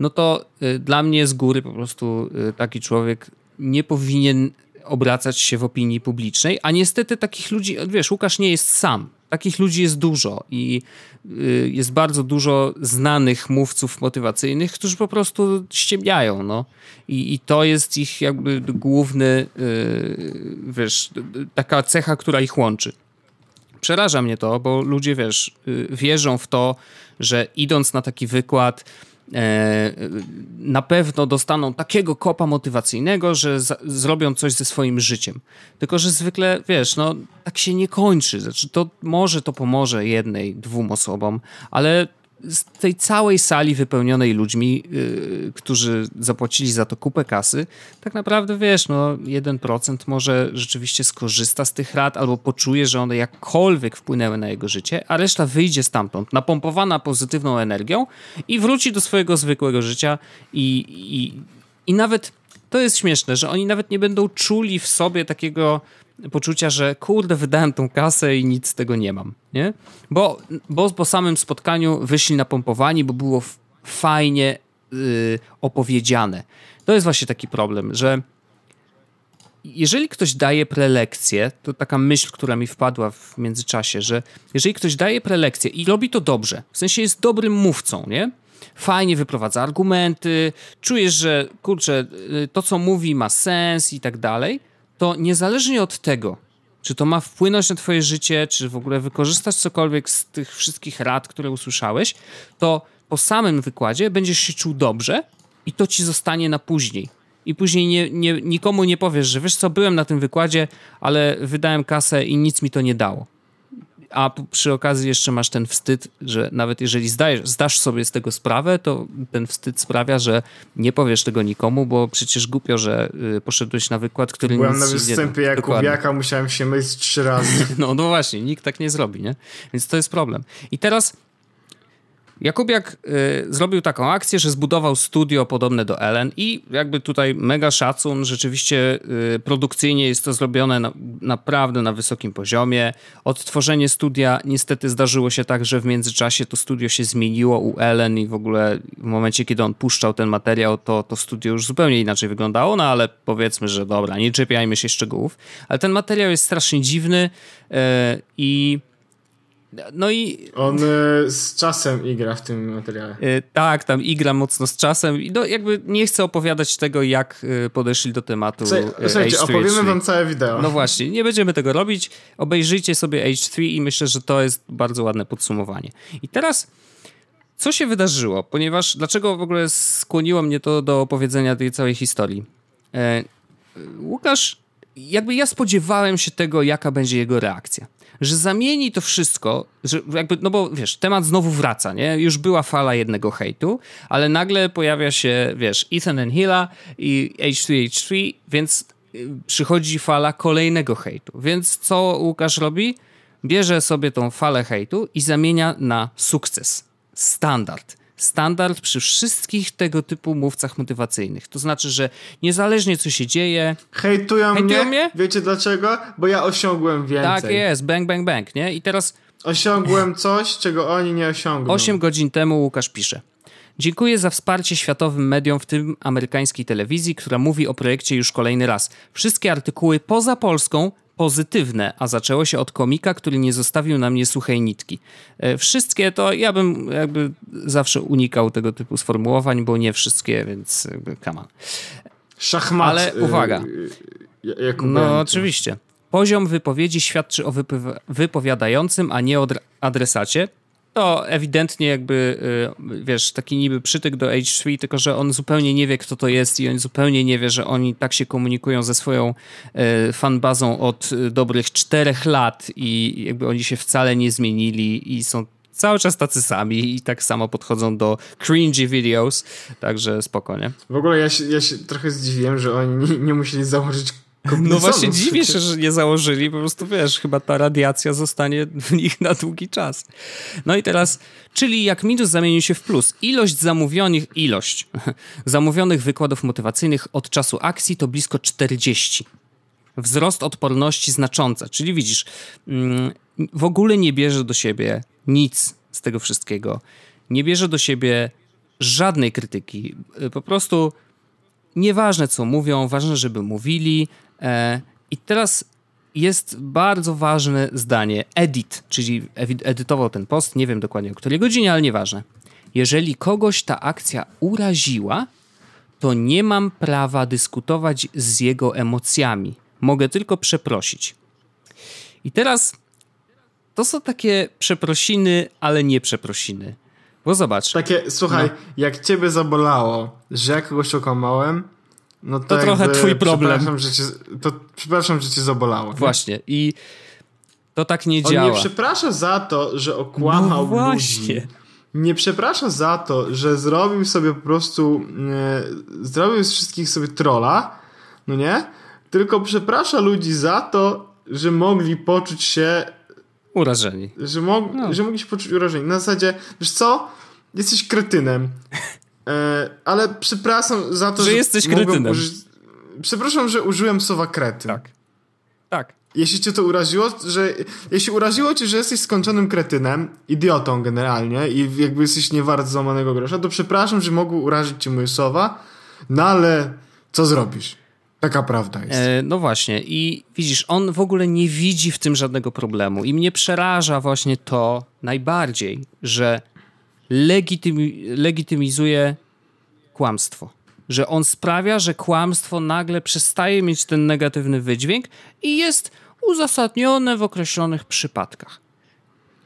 No to y, dla mnie z góry po prostu taki człowiek nie powinien obracać się w opinii publicznej, a niestety takich ludzi, wiesz, Łukasz nie jest sam. Takich ludzi jest dużo i y, jest bardzo dużo znanych mówców motywacyjnych, którzy po prostu ściemniają, no. I, i to jest ich jakby główny, y, wiesz, taka cecha, która ich łączy. Przeraża mnie to, bo ludzie, wiesz, y, wierzą w to, że idąc na taki wykład, na pewno dostaną takiego kopa motywacyjnego, że zrobią coś ze swoim życiem. Tylko, że zwykle, wiesz, no tak się nie kończy. Znaczy, to może to pomoże jednej, dwóm osobom, ale z tej całej sali wypełnionej ludźmi, yy, którzy zapłacili za to kupę kasy, tak naprawdę wiesz, no 1% może rzeczywiście skorzysta z tych rad albo poczuje, że one jakkolwiek wpłynęły na jego życie, a reszta wyjdzie stamtąd napompowana pozytywną energią i wróci do swojego zwykłego życia i, i, i nawet to jest śmieszne, że oni nawet nie będą czuli w sobie takiego poczucia, że kurde, wydałem tą kasę i nic z tego nie mam, nie? Bo, bo po samym spotkaniu wyszli napompowani, bo było fajnie yy, opowiedziane. To jest właśnie taki problem, że jeżeli ktoś daje prelekcję, to taka myśl, która mi wpadła w międzyczasie, że jeżeli ktoś daje prelekcję i robi to dobrze, w sensie jest dobrym mówcą, nie? Fajnie wyprowadza argumenty, czujesz, że kurczę, y, to co mówi ma sens i tak dalej, to niezależnie od tego, czy to ma wpłynąć na twoje życie, czy w ogóle wykorzystasz cokolwiek z tych wszystkich rad, które usłyszałeś, to po samym wykładzie będziesz się czuł dobrze i to ci zostanie na później. I później nie, nie, nikomu nie powiesz, że wiesz co, byłem na tym wykładzie, ale wydałem kasę i nic mi to nie dało a przy okazji jeszcze masz ten wstyd, że nawet jeżeli zdajesz, zdasz sobie z tego sprawę, to ten wstyd sprawia, że nie powiesz tego nikomu, bo przecież głupio, że y, poszedłeś na wykład, który Byłem nic na występie Jakubiaka, musiałem się myć trzy razy. No, no właśnie, nikt tak nie zrobi, nie? Więc to jest problem. I teraz Jakubiak y, zrobił taką akcję, że zbudował studio podobne do Ellen i jakby tutaj mega szacun, rzeczywiście y, produkcyjnie jest to zrobione na, naprawdę na wysokim poziomie. Odtworzenie studia niestety zdarzyło się tak, że w międzyczasie to studio się zmieniło u Ellen i w ogóle w momencie, kiedy on puszczał ten materiał, to, to studio już zupełnie inaczej wyglądało, no ale powiedzmy, że dobra, nie czepiajmy się szczegółów. Ale ten materiał jest strasznie dziwny y, i no i... On y, z czasem igra w tym materiale. Y, tak, tam igra mocno z czasem i no, jakby nie chcę opowiadać tego, jak y, podeszli do tematu Słuchajcie, H3, opowiemy H3. wam całe wideo. No właśnie, nie będziemy tego robić. Obejrzyjcie sobie H3 i myślę, że to jest bardzo ładne podsumowanie. I teraz... Co się wydarzyło? Ponieważ dlaczego w ogóle skłoniło mnie to do opowiedzenia tej całej historii? E, Łukasz, jakby ja spodziewałem się tego, jaka będzie jego reakcja że zamieni to wszystko, że jakby, no bo wiesz, temat znowu wraca, nie? Już była fala jednego hejtu, ale nagle pojawia się, wiesz, Ethan and Hilla i H3H3, więc y, przychodzi fala kolejnego hejtu. Więc co Łukasz robi? Bierze sobie tą falę hejtu i zamienia na sukces. Standard standard przy wszystkich tego typu mówcach motywacyjnych. To znaczy, że niezależnie co się dzieje. Hejtują, Hejtują mnie? mnie? Wiecie dlaczego? Bo ja osiągłem więcej. Tak jest, bang, bang, bang, nie? I teraz. Osiągłem coś, czego oni nie osiągną. Osiem godzin temu Łukasz pisze. Dziękuję za wsparcie światowym mediom, w tym amerykańskiej telewizji, która mówi o projekcie już kolejny raz. Wszystkie artykuły poza Polską pozytywne, a zaczęło się od komika, który nie zostawił na mnie suchej nitki. E, wszystkie to ja bym jakby zawsze unikał tego typu sformułowań, bo nie wszystkie, więc on. Szachmat. Ale uwaga. Yy, no oczywiście. Poziom wypowiedzi świadczy o wypowiadającym, a nie o adresacie to ewidentnie jakby, y, wiesz, taki niby przytyk do H3, tylko że on zupełnie nie wie, kto to jest i on zupełnie nie wie, że oni tak się komunikują ze swoją y, fanbazą od y, dobrych czterech lat i jakby oni się wcale nie zmienili i są cały czas tacy sami i tak samo podchodzą do cringy videos, także spokojnie. W ogóle ja się, ja się trochę zdziwiłem, że oni nie, nie musieli założyć no właśnie dziwię się, że nie założyli, po prostu wiesz, chyba ta radiacja zostanie w nich na długi czas. No i teraz, czyli jak minus zamienił się w plus. Ilość zamówionych, ilość zamówionych wykładów motywacyjnych od czasu akcji to blisko 40. Wzrost odporności znaczący, czyli widzisz, mm, w ogóle nie bierze do siebie nic z tego wszystkiego. Nie bierze do siebie żadnej krytyki. Po prostu nieważne co mówią, ważne, żeby mówili, I teraz jest bardzo ważne zdanie. Edit, czyli edytował ten post, nie wiem dokładnie o której godzinie, ale nieważne. Jeżeli kogoś ta akcja uraziła, to nie mam prawa dyskutować z jego emocjami. Mogę tylko przeprosić. I teraz to są takie przeprosiny, ale nie przeprosiny. Bo zobacz. Takie, słuchaj, no. jak ciebie zabolało, że ja kogoś okłamałem, no to, to trochę twój problem. Przepraszam, że cię, to, przepraszam, że cię zabolało. Właśnie. Nie? I to tak nie On działa. nie przeprasza za to, że okłamał no właśnie. ludzi. Nie przeprasza za to, że zrobił sobie po prostu e, zrobił z wszystkich sobie trolla, no nie? Tylko przeprasza ludzi za to, że mogli poczuć się urażeni. Że, mog, no. że mogli się poczuć urażeni. Na zasadzie, wiesz co? Jesteś kretynem. E, ale przepraszam za to, że, że jesteś kretynem. Użyć... Przepraszam, że użyłem słowa kretyn. Tak. Tak. Jeśli cię to uraziło, że jeśli uraziło cię, że jesteś skończonym kretynem, idiotą generalnie i jakby jesteś nie wart złamanego grosza, to przepraszam, że mogły urazić cię moje słowa, no ale co zrobisz? Taka prawda jest. E, no właśnie i widzisz, on w ogóle nie widzi w tym żadnego problemu i mnie przeraża właśnie to najbardziej, że legitymi legitymizuje kłamstwo. Że on sprawia, że kłamstwo nagle przestaje mieć ten negatywny wydźwięk i jest uzasadnione w określonych przypadkach.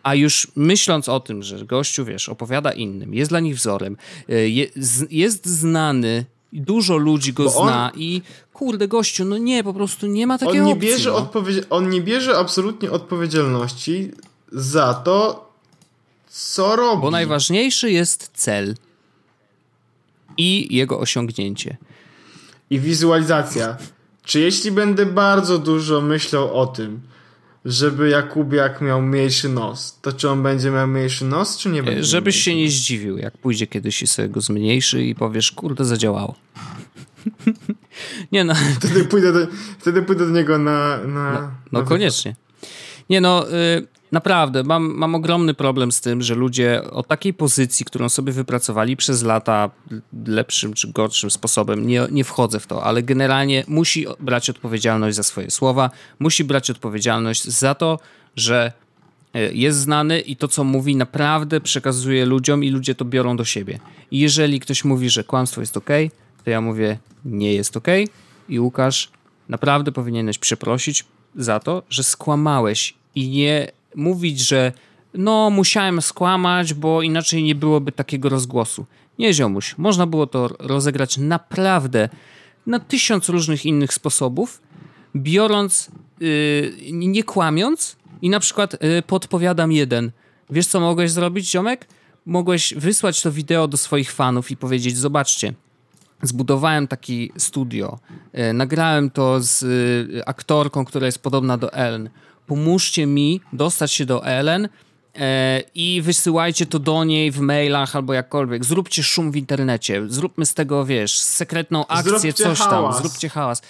A już myśląc o tym, że gościu, wiesz, opowiada innym, jest dla nich wzorem, y, jest znany, dużo ludzi go on, zna i kurde, gościu, no nie, po prostu nie ma takiej on nie opcji. Bierze no. on nie bierze absolutnie odpowiedzialności za to, co robi. Bo najważniejszy jest cel i jego osiągnięcie. I wizualizacja. Czy jeśli będę bardzo dużo myślał o tym, żeby Jakubiak miał mniejszy nos, to czy on będzie miał mniejszy nos, czy nie będzie? Żebyś się nie zdziwił, jak pójdzie kiedyś i sobie go zmniejszy i powiesz, kurde, zadziałało. nie no. Wtedy pójdę do, wtedy pójdę do niego na... na no, no na koniecznie. Nie no, y, naprawdę, mam, mam ogromny problem z tym, że ludzie o takiej pozycji, którą sobie wypracowali przez lata lepszym czy gorszym sposobem, nie, nie wchodzę w to, ale generalnie musi brać odpowiedzialność za swoje słowa, musi brać odpowiedzialność za to, że e, jest znany i to, co mówi, naprawdę przekazuje ludziom i ludzie to biorą do siebie. I jeżeli ktoś mówi, że kłamstwo jest ok, to ja mówię, nie jest ok i Łukasz, naprawdę powinieneś przeprosić za to, że skłamałeś i nie mówić, że no musiałem skłamać, bo inaczej nie byłoby takiego rozgłosu. Nie, ziomuś. Można było to rozegrać naprawdę na tysiąc różnych innych sposobów, biorąc, yy, nie kłamiąc i na przykład yy, podpowiadam jeden. Wiesz, co mogłeś zrobić, ziomek? Mogłeś wysłać to wideo do swoich fanów i powiedzieć, zobaczcie, zbudowałem taki studio, yy, nagrałem to z y, aktorką, która jest podobna do Ellen pomóżcie mi dostać się do Ellen e, i wysyłajcie to do niej w mailach albo jakkolwiek. Zróbcie szum w internecie, zróbmy z tego, wiesz, sekretną akcję, zróbcie coś hałas. tam, zróbcie hałas.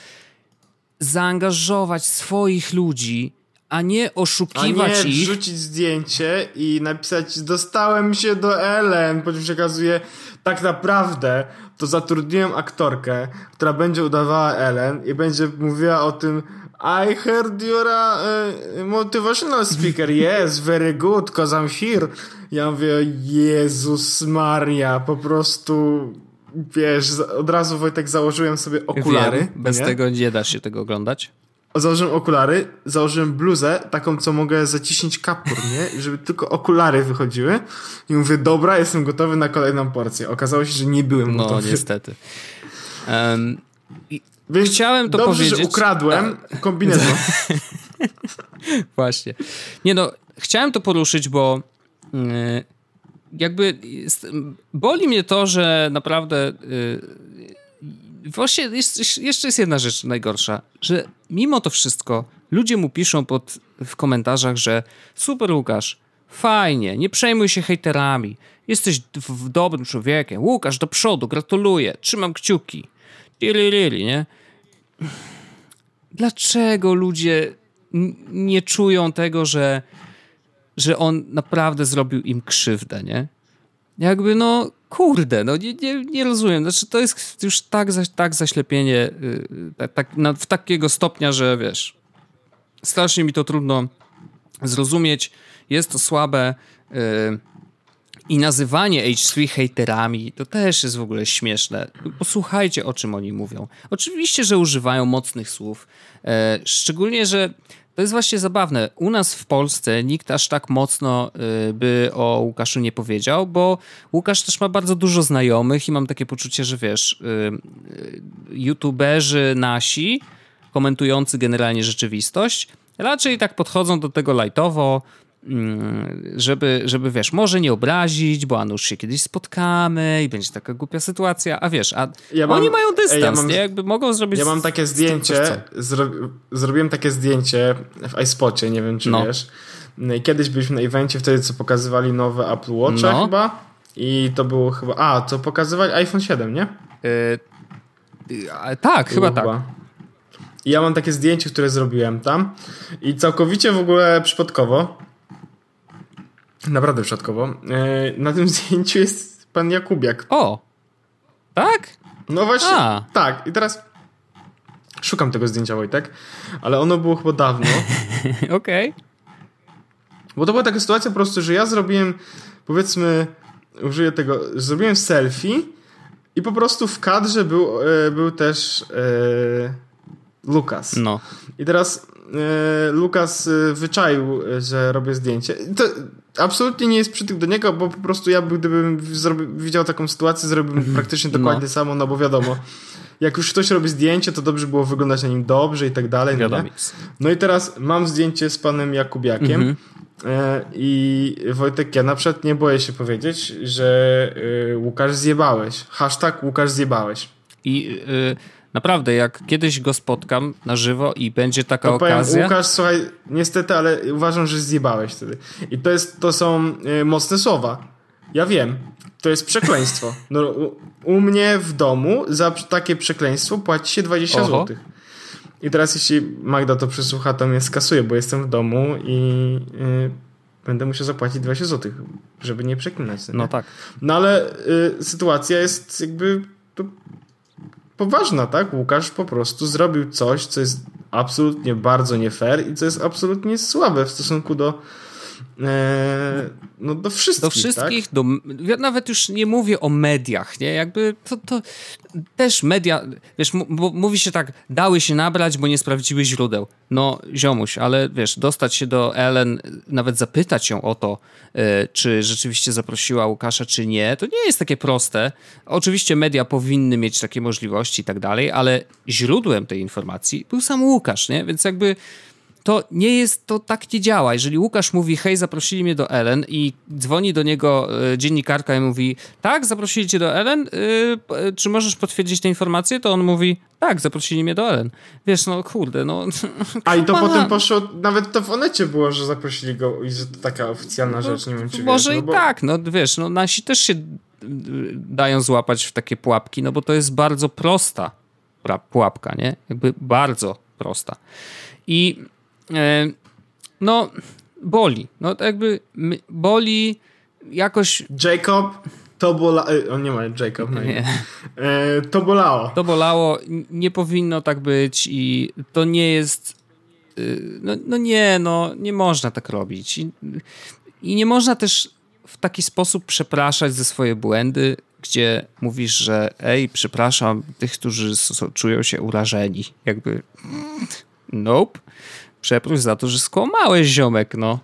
Zaangażować swoich ludzi, a nie oszukiwać a nie ich. wrzucić zdjęcie i napisać dostałem się do Ellen, po czym przekazuje tak naprawdę to zatrudniłem aktorkę, która będzie udawała Ellen i będzie mówiła o tym i heard you're a uh, motivational speaker. Yes, very good, cause I'm here. Ja mówię, Jezus Maria, po prostu wiesz, od razu Wojtek założyłem sobie okulary. Wiem, bez nie? tego nie da się tego oglądać. Założyłem okulary, założyłem bluzę, taką, co mogę zaciśnić kapur, nie? Żeby tylko okulary wychodziły. I mówię, dobra, jestem gotowy na kolejną porcję. Okazało się, że nie byłem no, gotowy. No, niestety. Um, Chciałem to dobrze, powiedzieć. że ukradłem kombinezon. Właśnie. Nie no, chciałem to poruszyć, bo yy, jakby boli mnie to, że naprawdę yy, właśnie jest, jeszcze jest jedna rzecz najgorsza, że mimo to wszystko ludzie mu piszą pod, w komentarzach, że super Łukasz, fajnie, nie przejmuj się hejterami, jesteś dobrym człowiekiem, Łukasz do przodu, gratuluję, trzymam kciuki. Lili, nie? Dlaczego ludzie nie czują tego, że, że on naprawdę zrobił im krzywdę, nie? Jakby no, kurde, no nie, nie, nie rozumiem. Znaczy, to jest już tak, tak zaślepienie yy, tak, na, w takiego stopnia, że wiesz, strasznie mi to trudno zrozumieć. Jest to słabe. Yy, i nazywanie H3 haterami to też jest w ogóle śmieszne. Posłuchajcie, o czym oni mówią. Oczywiście, że używają mocnych słów, e, szczególnie, że to jest właśnie zabawne. U nas w Polsce nikt aż tak mocno e, by o Łukaszu nie powiedział, bo Łukasz też ma bardzo dużo znajomych i mam takie poczucie, że wiesz, e, youtuberzy nasi, komentujący generalnie rzeczywistość, raczej tak podchodzą do tego lightowo, Mm, żeby, żeby wiesz, może nie obrazić, bo a się kiedyś spotkamy i będzie taka głupia sytuacja, a wiesz, a ja mam, oni mają dystans, ja mam, nie? Jakby mogą zrobić... Ja mam takie zdjęcie, zro, zrobiłem takie zdjęcie w iSpocie, nie wiem czy no. wiesz. No Kiedyś byliśmy na evencie wtedy, co pokazywali nowe Apple Watch no. chyba i to było chyba, a, co pokazywali iPhone 7, nie? Yy, tak, chyba tak. I ja mam takie zdjęcie, które zrobiłem tam i całkowicie w ogóle przypadkowo Naprawdę przypadkowo. E, na tym zdjęciu jest pan Jakubiak. O! Tak? No właśnie. A. Tak. I teraz szukam tego zdjęcia, Wojtek, ale ono było chyba dawno. Okej. Okay. Bo to była taka sytuacja po prostu, że ja zrobiłem, powiedzmy, użyję tego, zrobiłem selfie i po prostu w kadrze był, e, był też e, Lukas. No. I teraz e, Lukas e, wyczaił, że robię zdjęcie. To absolutnie nie jest przytyk do niego, bo po prostu ja gdybym zrobi, widział taką sytuację, zrobiłbym Mhm. praktycznie dokładnie No. samo, no bo wiadomo, jak już ktoś robi zdjęcie, to dobrze było wyglądać na nim dobrze i tak dalej. No, no i teraz mam zdjęcie z panem Jakubiakiem. Mhm. E, I Wojtek, ja na przykład nie boję się powiedzieć, że e, Łukasz zjebałeś. Hashtag Łukasz zjebałeś. I y, naprawdę, jak kiedyś go spotkam na żywo i będzie taka To powiem, okazja. Łukasz, słuchaj, niestety, ale uważam, że zjebałeś wtedy. I to, jest, to są y, mocne słowa. Ja wiem. To jest przekleństwo. No, u, u mnie w domu za takie przekleństwo płaci się 20 Oho. zł. I teraz jeśli Magda to przesłucha, to mnie skasuje, bo jestem w domu i y, będę musiał zapłacić 20 zł, żeby nie przeklinać. nie? No tak. No ale y, sytuacja jest jakby poważna, tak? Łukasz po prostu zrobił coś, co jest absolutnie bardzo nie fair i co jest absolutnie słabe w stosunku do no do wszystkich, Do wszystkich, do, ja nawet już nie mówię o mediach, nie? Jakby to, to też media, wiesz, mówi się tak, dały się nabrać, bo nie sprawdziły źródeł. No, ziomuś, ale wiesz, dostać się do Ellen, nawet zapytać ją o to, e, czy rzeczywiście zaprosiła Łukasza, czy nie, to nie jest takie proste. Oczywiście media powinny mieć takie możliwości i tak dalej, ale źródłem tej informacji był sam Łukasz, nie? Więc jakby to nie jest, to tak nie działa. Jeżeli Łukasz mówi, hej, zaprosili mnie do Ellen i dzwoni do niego e, dziennikarka i mówi, tak, zaprosili cię do Ellen, y, p- czy możesz potwierdzić tę informację? To on mówi, tak, zaprosili mnie do Ellen. Wiesz, no kurde, no... A i to potem poszło, nawet to w Onecie było, że zaprosili go i że to taka oficjalna rzecz, nie wiem czy Może wiesz, i no bo- tak, no wiesz, no nasi też się dają złapać w takie pułapki, no bo to jest bardzo prosta pułapka, nie? Jakby bardzo prosta. I no, boli. No to jakby boli jakoś Jacob to bola... e, On nie ma Jacob imię. nie, E, to bolało. to bolało, nie powinno tak być i to nie jest no, no nie, no nie można tak robić I, i nie można też w taki sposób przepraszać za swoje błędy, gdzie mówisz, że ej, przepraszam tych, którzy czują się urażeni. Jakby nope. Przeproś za to, że skłamałeś, ziomek, no.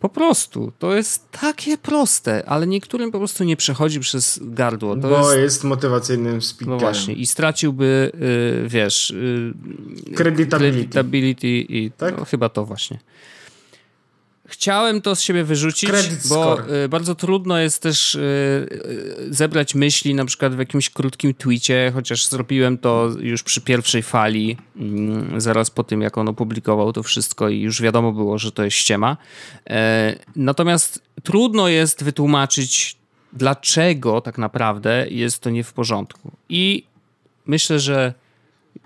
Po prostu. To jest takie proste, ale niektórym po prostu nie przechodzi przez gardło. To bo jest jest, motywacyjnym no speakerem. właśnie, i straciłby, y, wiesz, y, Credibility. credibility i Tak? no, chyba to właśnie. Chciałem to z siebie wyrzucić, Credit bo score. y, bardzo trudno jest też y, y, zebrać myśli na przykład w jakimś krótkim tweetie, chociaż zrobiłem to już przy pierwszej fali, mm, zaraz po tym jak on opublikował to wszystko i już wiadomo było, że to jest ściema. E, Natomiast trudno jest wytłumaczyć, dlaczego tak naprawdę jest to nie w porządku. I myślę, że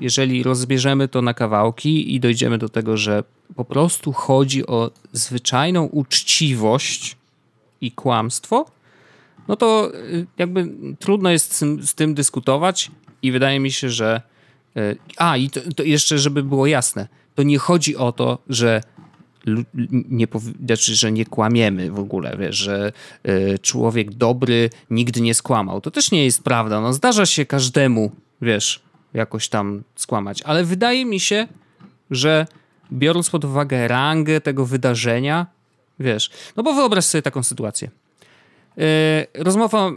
jeżeli rozbierzemy to na kawałki i dojdziemy do tego, że po prostu chodzi o zwyczajną uczciwość i kłamstwo, no to y, jakby trudno jest z tym, dyskutować i wydaje mi się, że. y, A, i to, to jeszcze, żeby było jasne, to nie chodzi o to, że nie znaczy, że nie kłamiemy w ogóle, wiesz, że y, człowiek dobry nigdy nie skłamał. To też nie jest prawda. No, zdarza się każdemu, wiesz, jakoś tam skłamać, ale wydaje mi się, że biorąc pod uwagę rangę tego wydarzenia, wiesz, no bo wyobraź sobie taką sytuację. Yy, Rozmowa,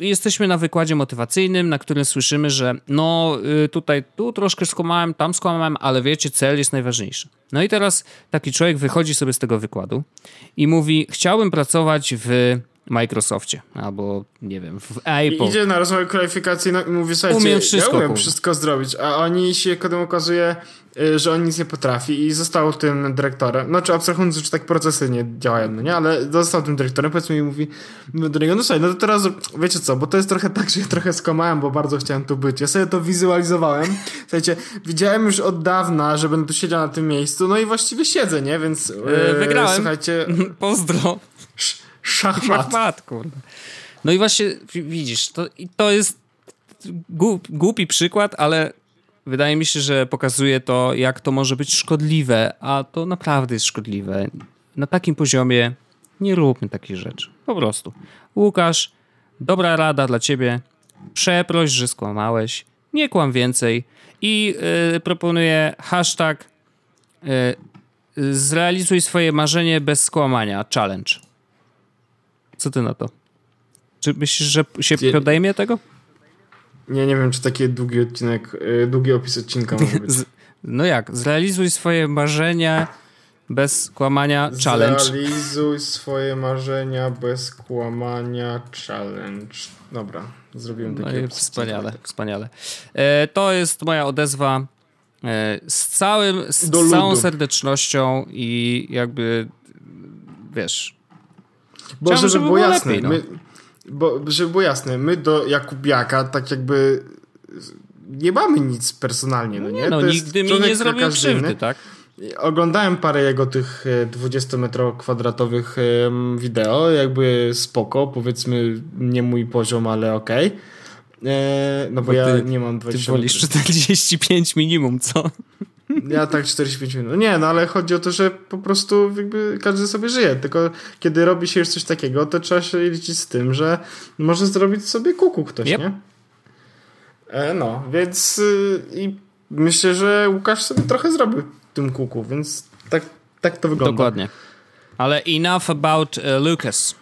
yy, jesteśmy na wykładzie motywacyjnym, na którym słyszymy, że no yy, tutaj, tu troszkę skłamałem, tam skłamałem, ale wiecie, cel jest najważniejszy. No i teraz taki człowiek wychodzi sobie z tego wykładu i mówi, chciałbym pracować w Microsoftie, albo nie wiem, w Apple. idzie na rozmowę kwalifikacyjną i mówi, słuchajcie, Umiem wszystko, ja umiem wszystko zrobić, a oni się potem okazuje, y, że on nic nie potrafi i został tym dyrektorem, znaczy abstrahując, że tak procesy nie działają, no nie, ale został tym dyrektorem, powiedzmy i mówi do niego, no słuchaj, no to teraz, wiecie co, bo to jest trochę tak, że ja trochę skomałem, bo bardzo chciałem tu być, ja sobie to wizualizowałem, słuchajcie, widziałem już od dawna, że będę tu siedział na tym miejscu, no i właściwie siedzę, nie, więc y, wygrałem. słuchajcie, Pozdro. Szachmat. Szachmat, kurde. No i właśnie wi- widzisz, to, to jest głup, głupi przykład, ale wydaje mi się, że pokazuje to, jak to może być szkodliwe, a to naprawdę jest szkodliwe. Na takim poziomie nie róbmy takich rzeczy. Po prostu. Łukasz, dobra rada dla ciebie. Przeproś, że skłamałeś. nie kłam więcej. I y, proponuję hashtag y, zrealizuj swoje marzenie bez skłamania, challenge. Co ty na to? Czy myślisz, że się Gdzie- podejmie tego? Nie, nie wiem, czy taki długi odcinek, y, długi opis odcinka może być. No jak? Zrealizuj swoje marzenia bez kłamania, challenge. Zrealizuj swoje marzenia bez kłamania, challenge. Dobra, zrobiłem No taki i opis wspaniale, odcinka. wspaniale. E, to jest moja odezwa e, z, całym, z Do całą ludu. serdecznością i jakby wiesz. Bo Chciałbym, żeby, żeby było jasne, lepiej, no. my, bo, żeby było jasne, my do Jakubiaka tak jakby nie mamy nic personalnie, no nie? Nie, no, To nigdy mi nie zrobił krzywdy, tak? Oglądałem parę jego tych e, 20-metrowych kwadratowych em, wideo, jakby spoko, powiedzmy nie mój poziom, ale okej. E, No bo, Bo ja ty- nie mam Ty 20 wolisz metrów. 45 minimum, co? Ja tak 45 minut. No nie, no ale chodzi o to, że po prostu jakby każdy sobie żyje. Tylko kiedy robi się już coś takiego, to trzeba się liczyć z tym, że może zrobić sobie kuku ktoś, Yep. nie? E, no, więc y, i myślę, że Łukasz sobie trochę zrobił tym kuku, więc tak, tak to wygląda. Dokładnie. Ale enough about e, Lucas.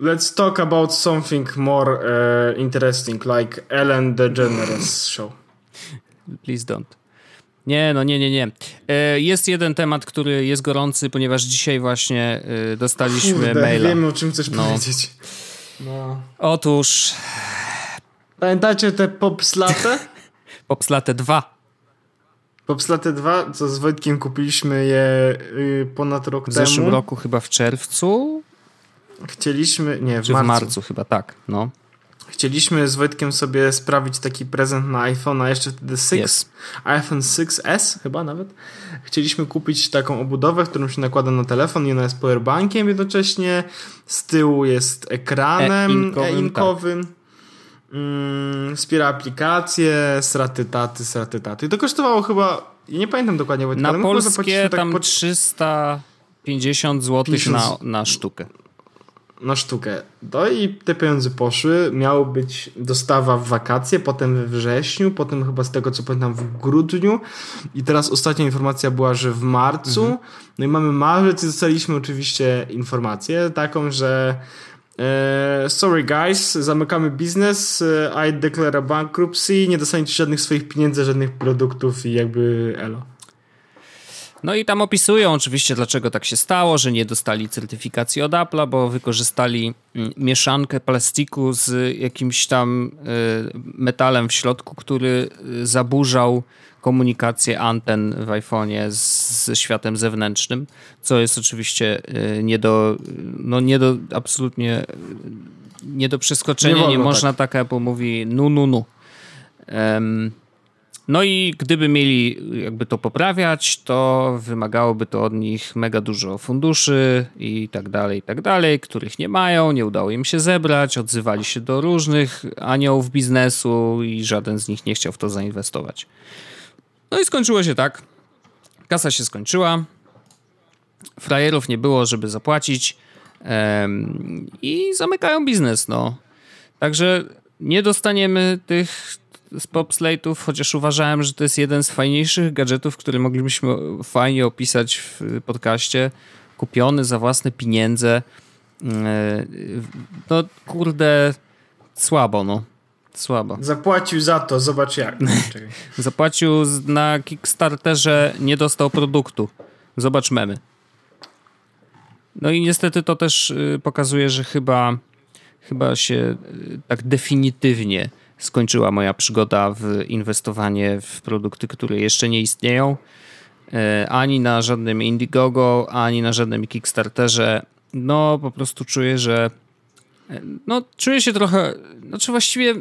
Let's talk about something more e, interesting, like Ellen DeGeneres show. Please don't. Nie, no nie, nie, nie. E, Jest jeden temat, który jest gorący, ponieważ dzisiaj właśnie e, dostaliśmy Kurde, maila. wiem o czym chcesz No. powiedzieć. No. Otóż Pamiętacie te popslate? Popslate 2 Popslate 2, co z Wojtkiem kupiliśmy je y, ponad rok w temu. zeszłym roku chyba w czerwcu, Chcieliśmy, nie, w czy marcu. w marcu chyba, tak, no. Chcieliśmy z Wojtkiem sobie sprawić taki prezent na iPhone, a jeszcze wtedy 6, Yes. iPhone 6S chyba nawet. Chcieliśmy kupić taką obudowę, którą się nakłada na telefon i ona jest powerbankiem jednocześnie. Z tyłu jest ekranem E-inkowym, e-inkowym. Mm, wspiera aplikacje, straty taty, straty taty. To kosztowało chyba, nie pamiętam dokładnie, Wojtek, Na ale polskie tak tam po 350 zł 50 na, na sztukę. Na sztukę. No i te pieniądze poszły. Miało być dostawa w wakacje, potem we wrześniu, potem chyba z tego co pamiętam w grudniu. I teraz ostatnia informacja była, że w marcu. No i mamy marzec i dostaliśmy oczywiście informację taką, że e, sorry guys, zamykamy biznes, e, I declare bankruptcy, nie dostaniecie żadnych swoich pieniędzy, żadnych produktów i jakby elo. No i tam opisują oczywiście, dlaczego tak się stało, że nie dostali certyfikacji od Apple'a, bo wykorzystali mm, mieszankę plastiku z jakimś tam y, metalem w środku, który y, zaburzał komunikację anten w iPhone'ie ze światem zewnętrznym, co jest oczywiście y, nie do, no nie do, absolutnie nie do przeskoczenia, Nie nie, można tak Apple mówi nu, nu, nu. Em, no i gdyby mieli jakby to poprawiać, to wymagałoby to od nich mega dużo funduszy i tak dalej, i tak dalej, których nie mają, nie udało im się zebrać, odzywali się do różnych aniołów biznesu i żaden z nich nie chciał w to zainwestować. No i skończyło się tak. Kasa się skończyła. Frajerów nie było, żeby zapłacić. I zamykają biznes, no. Także nie dostaniemy tych z popslate'ów, chociaż uważałem, że to jest jeden z fajniejszych gadżetów, który moglibyśmy fajnie opisać w podcaście. Kupiony za własne pieniądze. E, No kurde, słabo, no. Słabo. Zapłacił za to, zobacz jak. Zapłacił na Kickstarterze, nie dostał produktu. Zobacz memy. No i niestety to też y, pokazuje, że chyba, chyba się y, tak definitywnie skończyła moja przygoda w inwestowanie w produkty, które jeszcze nie istnieją. E, Ani na żadnym Indiegogo, ani na żadnym Kickstarterze. No po prostu czuję, że e, no czuję się trochę, znaczy właściwie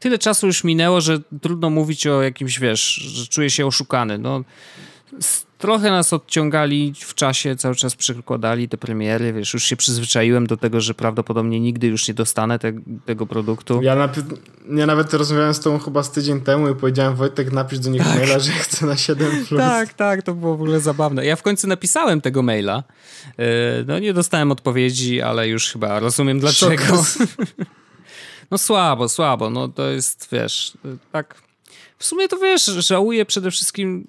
tyle czasu już minęło, że trudno mówić o jakimś, wiesz, że czuję się oszukany. No, trochę nas odciągali w czasie, cały czas przekładali te premiery, wiesz, już się przyzwyczaiłem do tego, że prawdopodobnie nigdy już nie dostanę te, tego produktu. Ja, napi- ja nawet rozmawiałem z tobą chyba z tydzień temu i powiedziałem Wojtek napisz do nich maila, że chcę na 7 plus. Tak, tak, to było w ogóle zabawne. Ja w końcu napisałem tego maila. Yy, No nie dostałem odpowiedzi, ale już chyba rozumiem dlaczego. Szok. No słabo, słabo, no to jest, wiesz, tak... W sumie to wiesz, żałuję przede wszystkim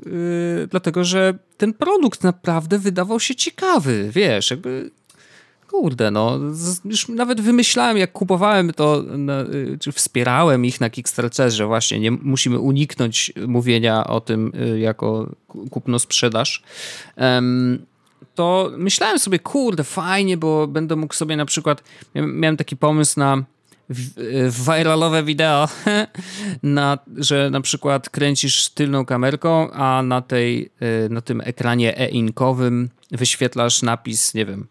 yy, dlatego, że ten produkt naprawdę wydawał się ciekawy, wiesz, jakby kurde, no, już nawet wymyślałem, jak kupowałem to, y, czy wspierałem ich na Kickstarterze, właśnie nie musimy uniknąć mówienia o tym y, jako kupno-sprzedaż. To myślałem sobie, kurde, fajnie, bo będę mógł sobie na przykład, miałem taki pomysł na viralowe wideo, na, że na przykład kręcisz tylną kamerką, a na, tej, y, na tym ekranie e-inkowym wyświetlasz napis, nie wiem,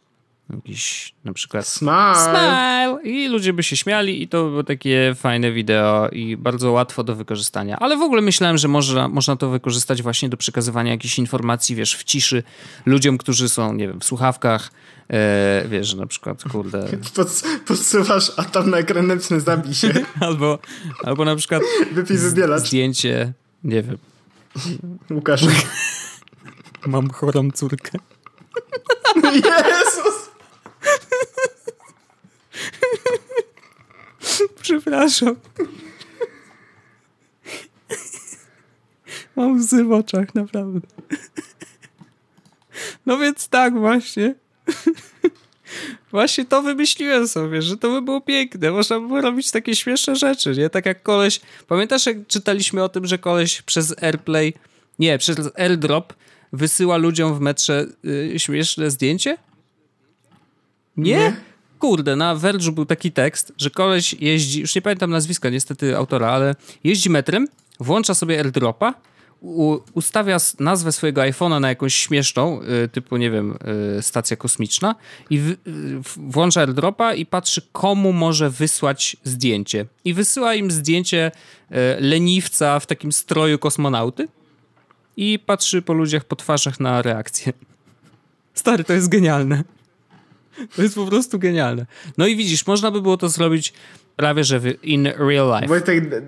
jakiś na przykład smile. smile i ludzie by się śmiali i to było takie fajne wideo i bardzo łatwo do wykorzystania. Ale w ogóle myślałem, że można, można to wykorzystać właśnie do przekazywania jakichś informacji, wiesz, w ciszy ludziom, którzy są, nie wiem, w słuchawkach, e, wiesz, na przykład, kurde... Pod, podsuwasz, a tam na ekran napisane zabij się. albo, albo na przykład Wypij zdjęcie, nie wiem. Łukasz. Mam chorą córkę. Jezus! Przepraszam. Mam łzy w oczach, naprawdę. No więc tak właśnie. Właśnie to wymyśliłem sobie, że to by było piękne. Można by było robić takie śmieszne rzeczy, nie? Tak jak koleś... Pamiętasz, jak czytaliśmy o tym, że koleś przez AirPlay... Nie, przez AirDrop wysyła ludziom w metrze y, śmieszne zdjęcie? Nie? nie? Kurde, na Verge'u był taki tekst, że koleś jeździ, już nie pamiętam nazwiska niestety autora, ale jeździ metrem, włącza sobie airdropa, u, ustawia nazwę swojego iPhone'a na jakąś śmieszną, y, typu, nie wiem, y, stacja kosmiczna i w, y, włącza airdropa i patrzy, komu może wysłać zdjęcie. I wysyła im zdjęcie y, leniwca w takim stroju kosmonauty i patrzy po ludziach, po twarzach na reakcję. Stary, to jest genialne. To jest po prostu genialne. No i widzisz, można by było to zrobić prawie, że in real life. Wojtek,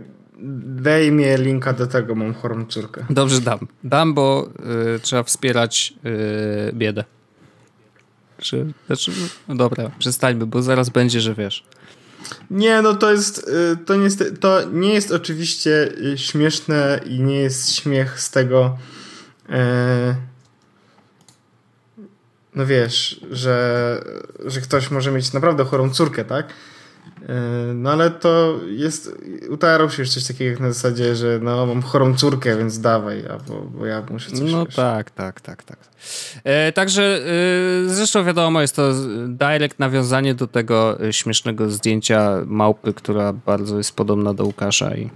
daj mi linka do tego, mam chorą córkę. Dobrze, dam. Dam, bo y, trzeba wspierać y, biedę. Czy, znaczy, no dobra, przestańmy, bo zaraz będzie, że wiesz. Nie, no to jest, y, to nie jest, to nie jest oczywiście y, śmieszne i nie jest śmiech z tego, e, no wiesz, że, że ktoś może mieć naprawdę chorą córkę, tak? E, no ale to jest, utarł się już coś takiego jak na zasadzie, że no mam chorą córkę, więc dawaj, bo, bo ja muszę coś No wiesz. tak, tak, tak, tak. E, także e, zresztą wiadomo, jest to direct nawiązanie do tego e, śmiesznego zdjęcia małpy, która bardzo jest podobna do Łukasza i,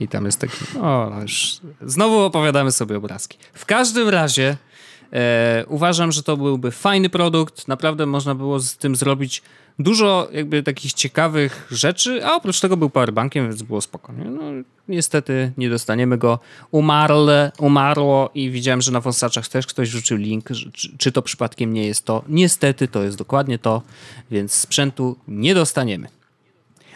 i tam jest taki, o już znowu opowiadamy sobie obrazki. W każdym razie e, uważam, że to byłby fajny produkt, naprawdę można było z tym zrobić dużo jakby takich ciekawych rzeczy, a oprócz tego był powerbankiem, więc było spokojnie. No, niestety nie dostaniemy go. Umarle, umarło i widziałem, że na wąsaczach też ktoś rzucił link, czy, czy to przypadkiem nie jest to. Niestety to jest dokładnie to, więc sprzętu nie dostaniemy.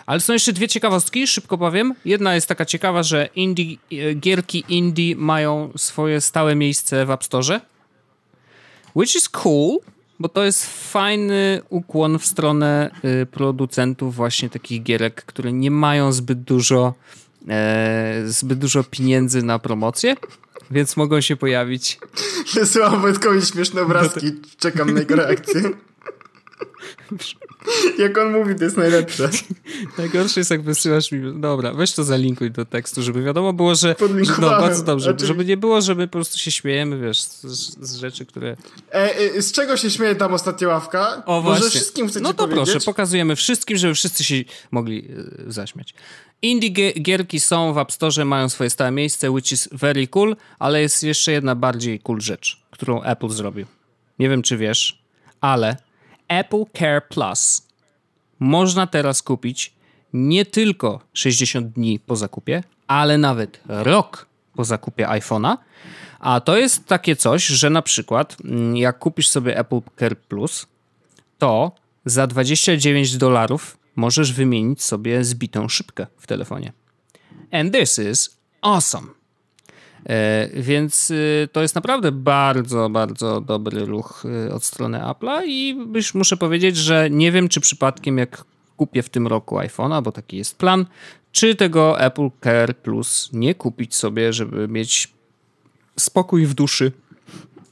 Ale są jeszcze dwie ciekawostki, szybko powiem. Jedna jest taka ciekawa, że indie, e, gierki indie mają swoje stałe miejsce w App Store. Which is cool, bo to jest fajny ukłon w stronę y, producentów właśnie takich gierek, które nie mają zbyt dużo e, zbyt dużo pieniędzy na promocję, więc mogą się pojawić. Wysyłam Wojtkowi śmieszne obrazki, czekam na jego reakcję. Jak on mówi, to jest najlepsze. Najgorsze jest, jak wysyłasz mi. Dobra, weź to zalinkuj do tekstu, żeby wiadomo było, że. No, bardzo dobrze. Znaczy... Żeby nie było, że my po prostu się śmiejemy, wiesz, z, z rzeczy, które. E, e, z czego się śmieje tam ostatnia ławka? O, właśnie. Może wszystkim chcecie No to powiedzieć? proszę, pokazujemy wszystkim, żeby wszyscy się mogli e, zaśmiać. Indie gierki są w App Store, mają swoje stałe miejsce, which is very cool, ale jest jeszcze jedna bardziej cool rzecz, którą Apple zrobił. Nie wiem, czy wiesz, ale Apple Care Plus można teraz kupić nie tylko 60 dni po zakupie, ale nawet rok po zakupie iPhone'a. A to jest takie coś, że na przykład mm, jak kupisz sobie Apple Care Plus, to za 29 dolarów możesz wymienić sobie zbitą szybkę w telefonie. And this is awesome. E, więc y, to jest naprawdę bardzo, bardzo dobry ruch y, od strony Apple'a i już muszę powiedzieć, że nie wiem, czy przypadkiem jak kupię w tym roku iPhone'a, bo taki jest plan, czy tego Apple Care Plus nie kupić sobie, żeby mieć spokój w duszy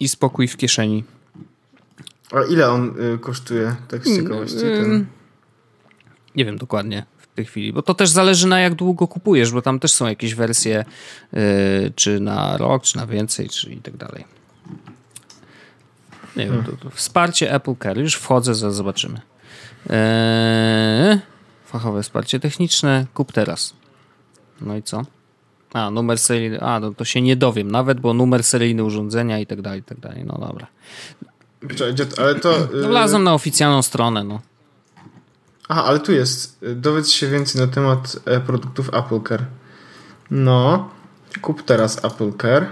i spokój w kieszeni. A ile on y, kosztuje, tak z ciekawości? Ten... Nie wiem dokładnie w tej chwili, bo to też zależy na jak długo kupujesz, bo tam też są jakieś wersje y, czy na rok, czy na więcej, czy i tak dalej. Nie wiem, to, to wsparcie Apple Care. Już wchodzę, zaraz zobaczymy. Eee, fachowe wsparcie techniczne. Kup teraz. No i co? A, numer seryjny. A, no to się nie dowiem nawet, bo numer seryjny urządzenia i tak dalej, i tak dalej. No dobra. Ale to... y, No wlazłem na oficjalną stronę, no. Aha, ale tu jest. Dowiedz się więcej na temat e, produktów Apple Care. No, kup teraz Apple Care.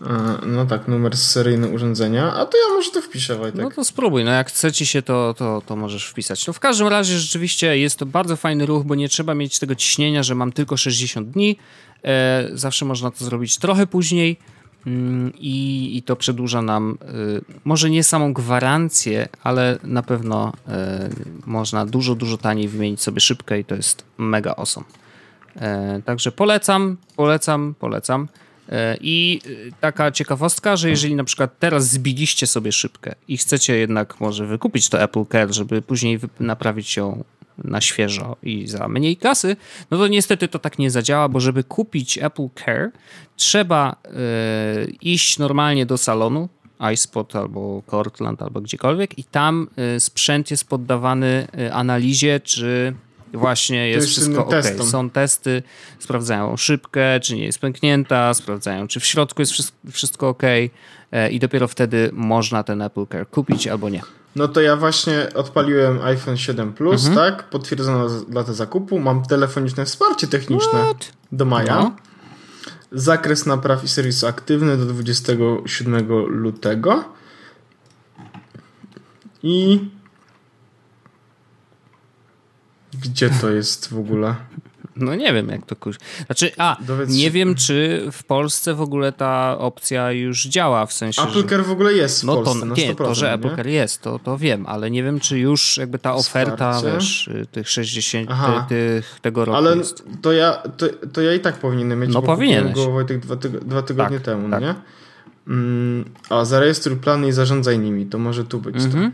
E, No tak, numer seryjny urządzenia. A to ja może to wpiszę, Wojtek. No to spróbuj, no jak chce ci się, to, to, to możesz wpisać. No w każdym razie rzeczywiście jest to bardzo fajny ruch, bo nie trzeba mieć tego ciśnienia, że mam tylko 60 dni. E, zawsze można to zrobić trochę później i, i to przedłuża nam y, może nie samą gwarancję, ale na pewno e, można dużo, dużo taniej wymienić sobie szybkę i to jest mega awesome. E, Także polecam, polecam, polecam. E, I y, taka ciekawostka, że jeżeli na przykład teraz zbiliście sobie szybkę i chcecie jednak może wykupić to Apple Care, żeby później naprawić ją na świeżo i za mniej kasy, no to niestety to tak nie zadziała, bo żeby kupić Apple Care, trzeba e, iść normalnie do salonu, iSpot albo Cortland albo gdziekolwiek i tam e, sprzęt jest poddawany e, analizie, czy właśnie jest jest wszystko ok. testom. Są testy, sprawdzają szybkę, czy nie jest pęknięta, sprawdzają, czy w środku jest wszystko, ok e, i dopiero wtedy można ten Apple Care kupić albo nie. No to ja właśnie odpaliłem iPhone 7 Plus, Mhm. tak? Potwierdzono datę zakupu. Mam telefoniczne wsparcie techniczne What? do maja. No. Zakres napraw i serwisu aktywny do 27 lutego. I. Gdzie to jest w ogóle? No nie wiem, jak to kuś. Znaczy, a, Dowiedz nie się- wiem, czy w Polsce w ogóle ta opcja już działa, w sensie, Apple że... Care w ogóle jest w No to Polsce na 100%. nie, to, że Apple nie? Care jest, to, to wiem, ale nie wiem, czy już jakby ta oferta, Wsparcie. wiesz, tych 60, Aha. ty, tych, tego roku Ale jest. to ja, to, to ja i tak powinienem mieć, No bo powinieneś. go Wojtek dwa, tyg- dwa tygodnie Tak, temu, tak. nie? Mm, a zarejestruj plany i zarządzaj nimi, to może tu być to. Mhm.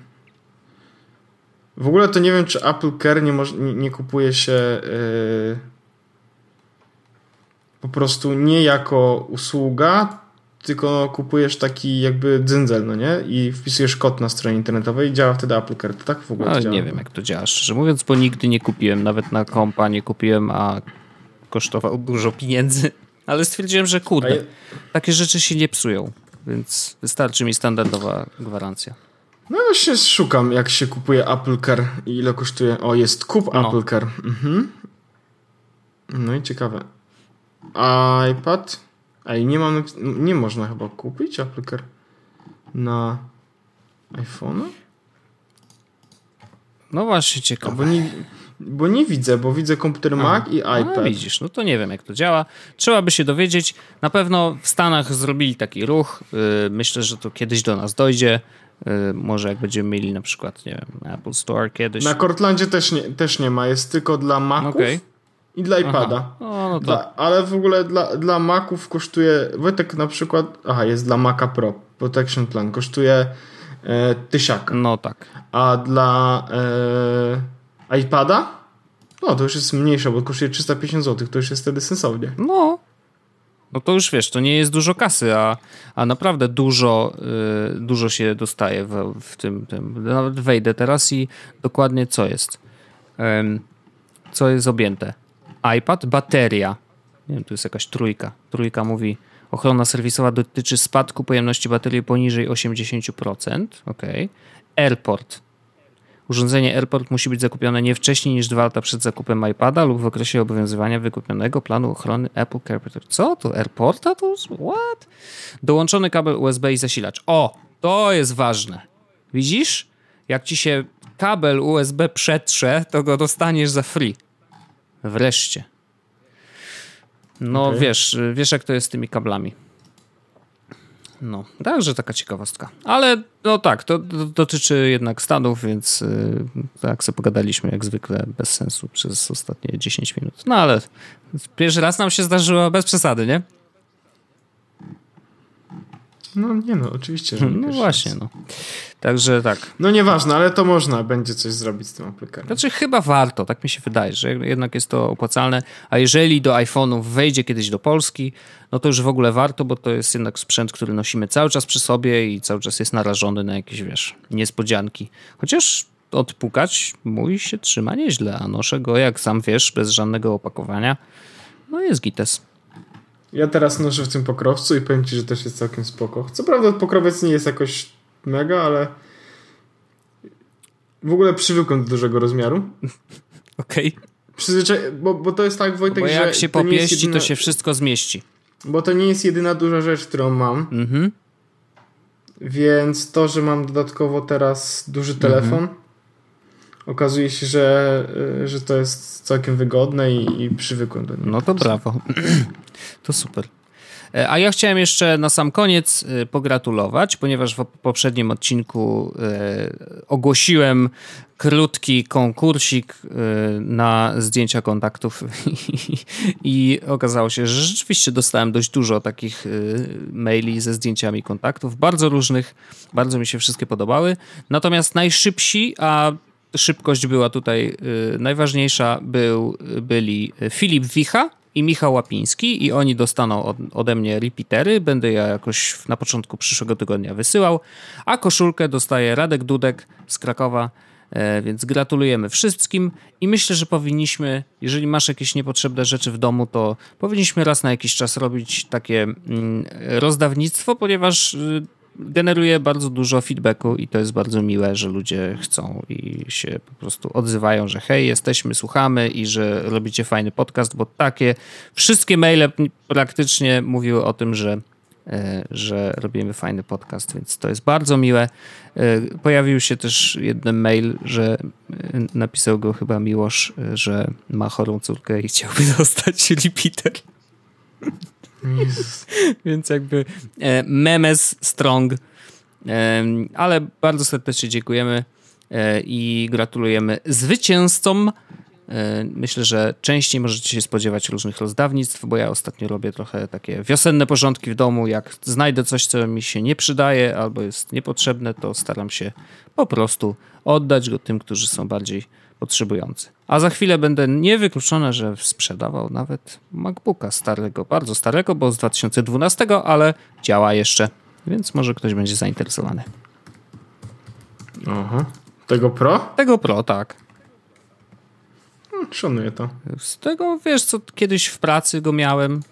W ogóle to nie wiem, czy Apple Care nie, nie, nie kupuje się yy, po prostu nie jako usługa, tylko kupujesz taki jakby dzyndzel, no nie? I wpisujesz kod na stronie internetowej i działa wtedy Apple Care. To tak w ogóle Ale działa. nie wiem, jak to działa, szczerze mówiąc, bo nigdy nie kupiłem, nawet na kompa nie kupiłem, a kosztował dużo pieniędzy. Ale stwierdziłem, że kurde, je, takie rzeczy się nie psują, więc wystarczy mi standardowa gwarancja. no właśnie szukam, jak się kupuje Apple Care i ile kosztuje. O, jest kup No. Apple Care. Mhm. No i ciekawe. iPad. Ej, nie mam, nie można chyba kupić Care na iPhone'a? No właśnie, ciekawe. Bo nie, bo nie widzę, bo widzę komputer Mac i A, iPad. widzisz, no to nie wiem, jak to działa. Trzeba by się dowiedzieć. Na pewno w Stanach zrobili taki ruch. Yy, Myślę, że to kiedyś do nas dojdzie. Yy, Może jak będziemy mieli na przykład, nie wiem, Apple Store kiedyś. Na Cortlandzie też nie, też nie ma, jest tylko dla Maców Okej. I dla iPada. Aha. No, Dla, ale w ogóle dla, dla Maców kosztuje, Wojtek na przykład, aha, jest dla Maca Pro, Protection Plan, kosztuje e, tysiaka. no tak. A dla e, iPada, no to już jest mniejsze, bo kosztuje 350 zł, to już jest wtedy sensownie. No. No to już wiesz, to nie jest dużo kasy, a, a naprawdę dużo, yy, dużo się dostaje w, w tym, tym. Nawet wejdę teraz i dokładnie co jest. Co jest objęte? iPad, bateria. Nie wiem, tu jest jakaś trójka. Trójka mówi, ochrona serwisowa dotyczy spadku pojemności baterii poniżej 80%. Ok. Airport. Urządzenie AirPort musi być zakupione nie wcześniej niż dwa lata przed zakupem iPada lub w okresie obowiązywania wykupionego planu ochrony Apple CarPlay. Co? To AirPorta? To what? Dołączony kabel USB i zasilacz. O, to jest ważne. Widzisz? Jak ci się kabel USB przetrze, to go dostaniesz za free. Wreszcie. No Okej. wiesz, wiesz jak to jest z tymi kablami. No, także taka ciekawostka. Ale no tak, to, to dotyczy jednak Stanów, więc yy, tak sobie pogadaliśmy jak zwykle bez sensu przez ostatnie 10 minut. No ale pierwszy raz nam się zdarzyło bez przesady, nie? No nie no, oczywiście. Że no właśnie, raz. no. Także tak. No nieważne, ale to można będzie coś zrobić z tym aplikatorem. Znaczy chyba warto, tak mi się wydaje, że jednak jest to opłacalne, a jeżeli do iPhone'ów wejdzie kiedyś do Polski, no to już w ogóle warto, bo to jest jednak sprzęt, który nosimy cały czas przy sobie i cały czas jest narażony na jakieś, wiesz, niespodzianki. Chociaż odpukać mój się trzyma nieźle, a noszę go, jak sam wiesz, bez żadnego opakowania. No jest gites. Ja teraz noszę w tym pokrowcu i powiem ci, że też jest całkiem spoko. Co prawda pokrowiec nie jest jakoś mega, ale w ogóle przywykłem do dużego rozmiaru. Okej. Okay. Przyzwyczaj... Bo, bo to jest tak, Wojtek, bo jak że się popieści, jedyna... to się wszystko zmieści. Bo to nie jest jedyna duża rzecz, którą mam. Mhm. Więc to, że mam dodatkowo teraz duży telefon, mhm. Okazuje się, że, że to jest całkiem wygodne i, i przywykłem do niego. No to brawo. To super. E, a ja chciałem jeszcze na sam koniec e, pogratulować, ponieważ w poprzednim odcinku e, ogłosiłem krótki konkursik na zdjęcia kontaktów i okazało się, że rzeczywiście dostałem dość dużo takich maili ze zdjęciami kontaktów, bardzo różnych, bardzo mi się wszystkie podobały. Natomiast najszybsi, a szybkość była tutaj najważniejsza, był, byli Filip Wicha, i Michał Łapiński i oni dostaną od, ode mnie repeatery. Będę ja jakoś na początku przyszłego tygodnia wysyłał. A koszulkę dostaje Radek Dudek z Krakowa. E, więc gratulujemy wszystkim i myślę, że powinniśmy, jeżeli masz jakieś niepotrzebne rzeczy w domu, to powinniśmy raz na jakiś czas robić takie mm, rozdawnictwo, ponieważ y, generuje bardzo dużo feedbacku i to jest bardzo miłe, że ludzie chcą i się po prostu odzywają, że hej, jesteśmy, słuchamy i że robicie fajny podcast, bo takie wszystkie maile praktycznie mówiły o tym, że e, że robimy fajny podcast, więc to jest bardzo miłe. E, pojawił się też jeden mail, że e, napisał go chyba Miłosz, że ma chorą córkę i chciałby dostać repeater. Więc jakby e, memes strong. E, ale bardzo serdecznie dziękujemy e, i gratulujemy zwycięzcom. Myślę, że częściej możecie się spodziewać różnych rozdawnictw, bo ja ostatnio robię trochę takie wiosenne porządki w domu. Jak znajdę coś, co mi się nie przydaje albo jest niepotrzebne, to staram się po prostu oddać go tym, którzy są bardziej potrzebujący. A za chwilę będę niewykluczone, że sprzedawał nawet MacBooka starego, bardzo starego, bo z 2012, ale działa jeszcze, więc może ktoś będzie zainteresowany. Aha. Tego Pro? Tego Pro, tak. Hmm, szanuję to. Z tego, wiesz co, kiedyś w pracy go miałem.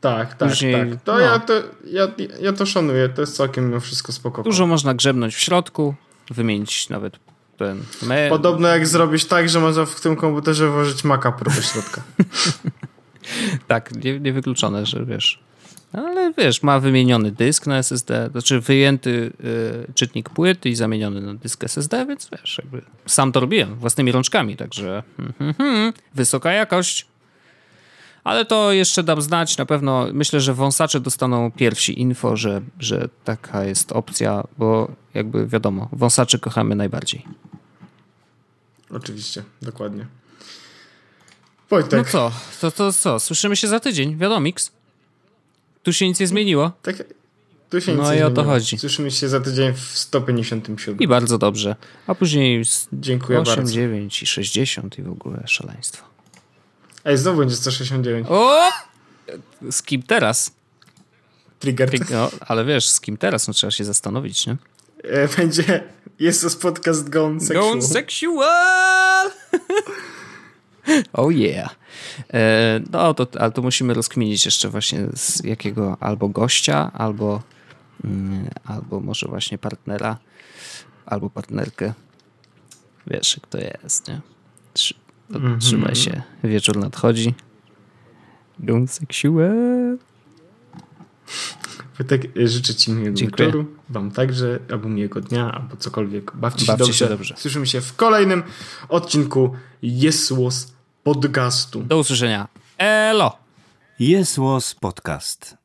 Tak, tak, Później, tak. To, no. ja to ja, ja to szanuję, to jest całkiem mimo wszystko spoko. Dużo można grzebnąć w środku, wymienić nawet ten. My... Podobno jak zrobić tak, że można w tym komputerze włożyć Maca Pro do środka. tak, niewykluczone, nie że wiesz. Ale wiesz, ma wymieniony dysk na SSD, znaczy wyjęty y, czytnik płyt i zamieniony na dysk SSD, więc wiesz, jakby sam to robiłem własnymi rączkami, także hmm, hmm, hmm, wysoka jakość. Ale to jeszcze dam znać, na pewno myślę, że wąsacze dostaną pierwsi info, że, że taka jest opcja, bo jakby wiadomo, wąsaczy kochamy najbardziej. Oczywiście, dokładnie. Wojtek. No co, to, to co, słyszymy się za tydzień, wiadomix. Tu się nic nie zmieniło. Tak, tu się nic no nie zmieniło. No i o to chodzi. Słyszymy się za tydzień w 157. I bardzo dobrze. A później Dziękuję 8, bardzo. 9 i 60 i w ogóle szaleństwo. Ej, znowu będzie 169. O! Z kim teraz? Trigger. No, ale wiesz, z kim teraz? No, trzeba się zastanowić, nie? E, będzie... Jest to podcast Gone Sexual. Gone Sexual! oh yeah. E, no, to, ale to musimy rozkminić jeszcze właśnie z jakiego albo gościa, albo, mm, albo może właśnie partnera, albo partnerkę. Wiesz, kto jest, nie? -hmm. Trzymaj się. Wieczór nadchodzi. Don't sexual. Wojtek, życzę Ci miłego Dziękuję. wieczoru. Wam także, albo miłego dnia, albo cokolwiek. Bawcie, Bawcie się, dobrze. się dobrze. Słyszymy się w kolejnym odcinku Jesłos Podcastu. Do usłyszenia. Elo! Jesłos Podcast.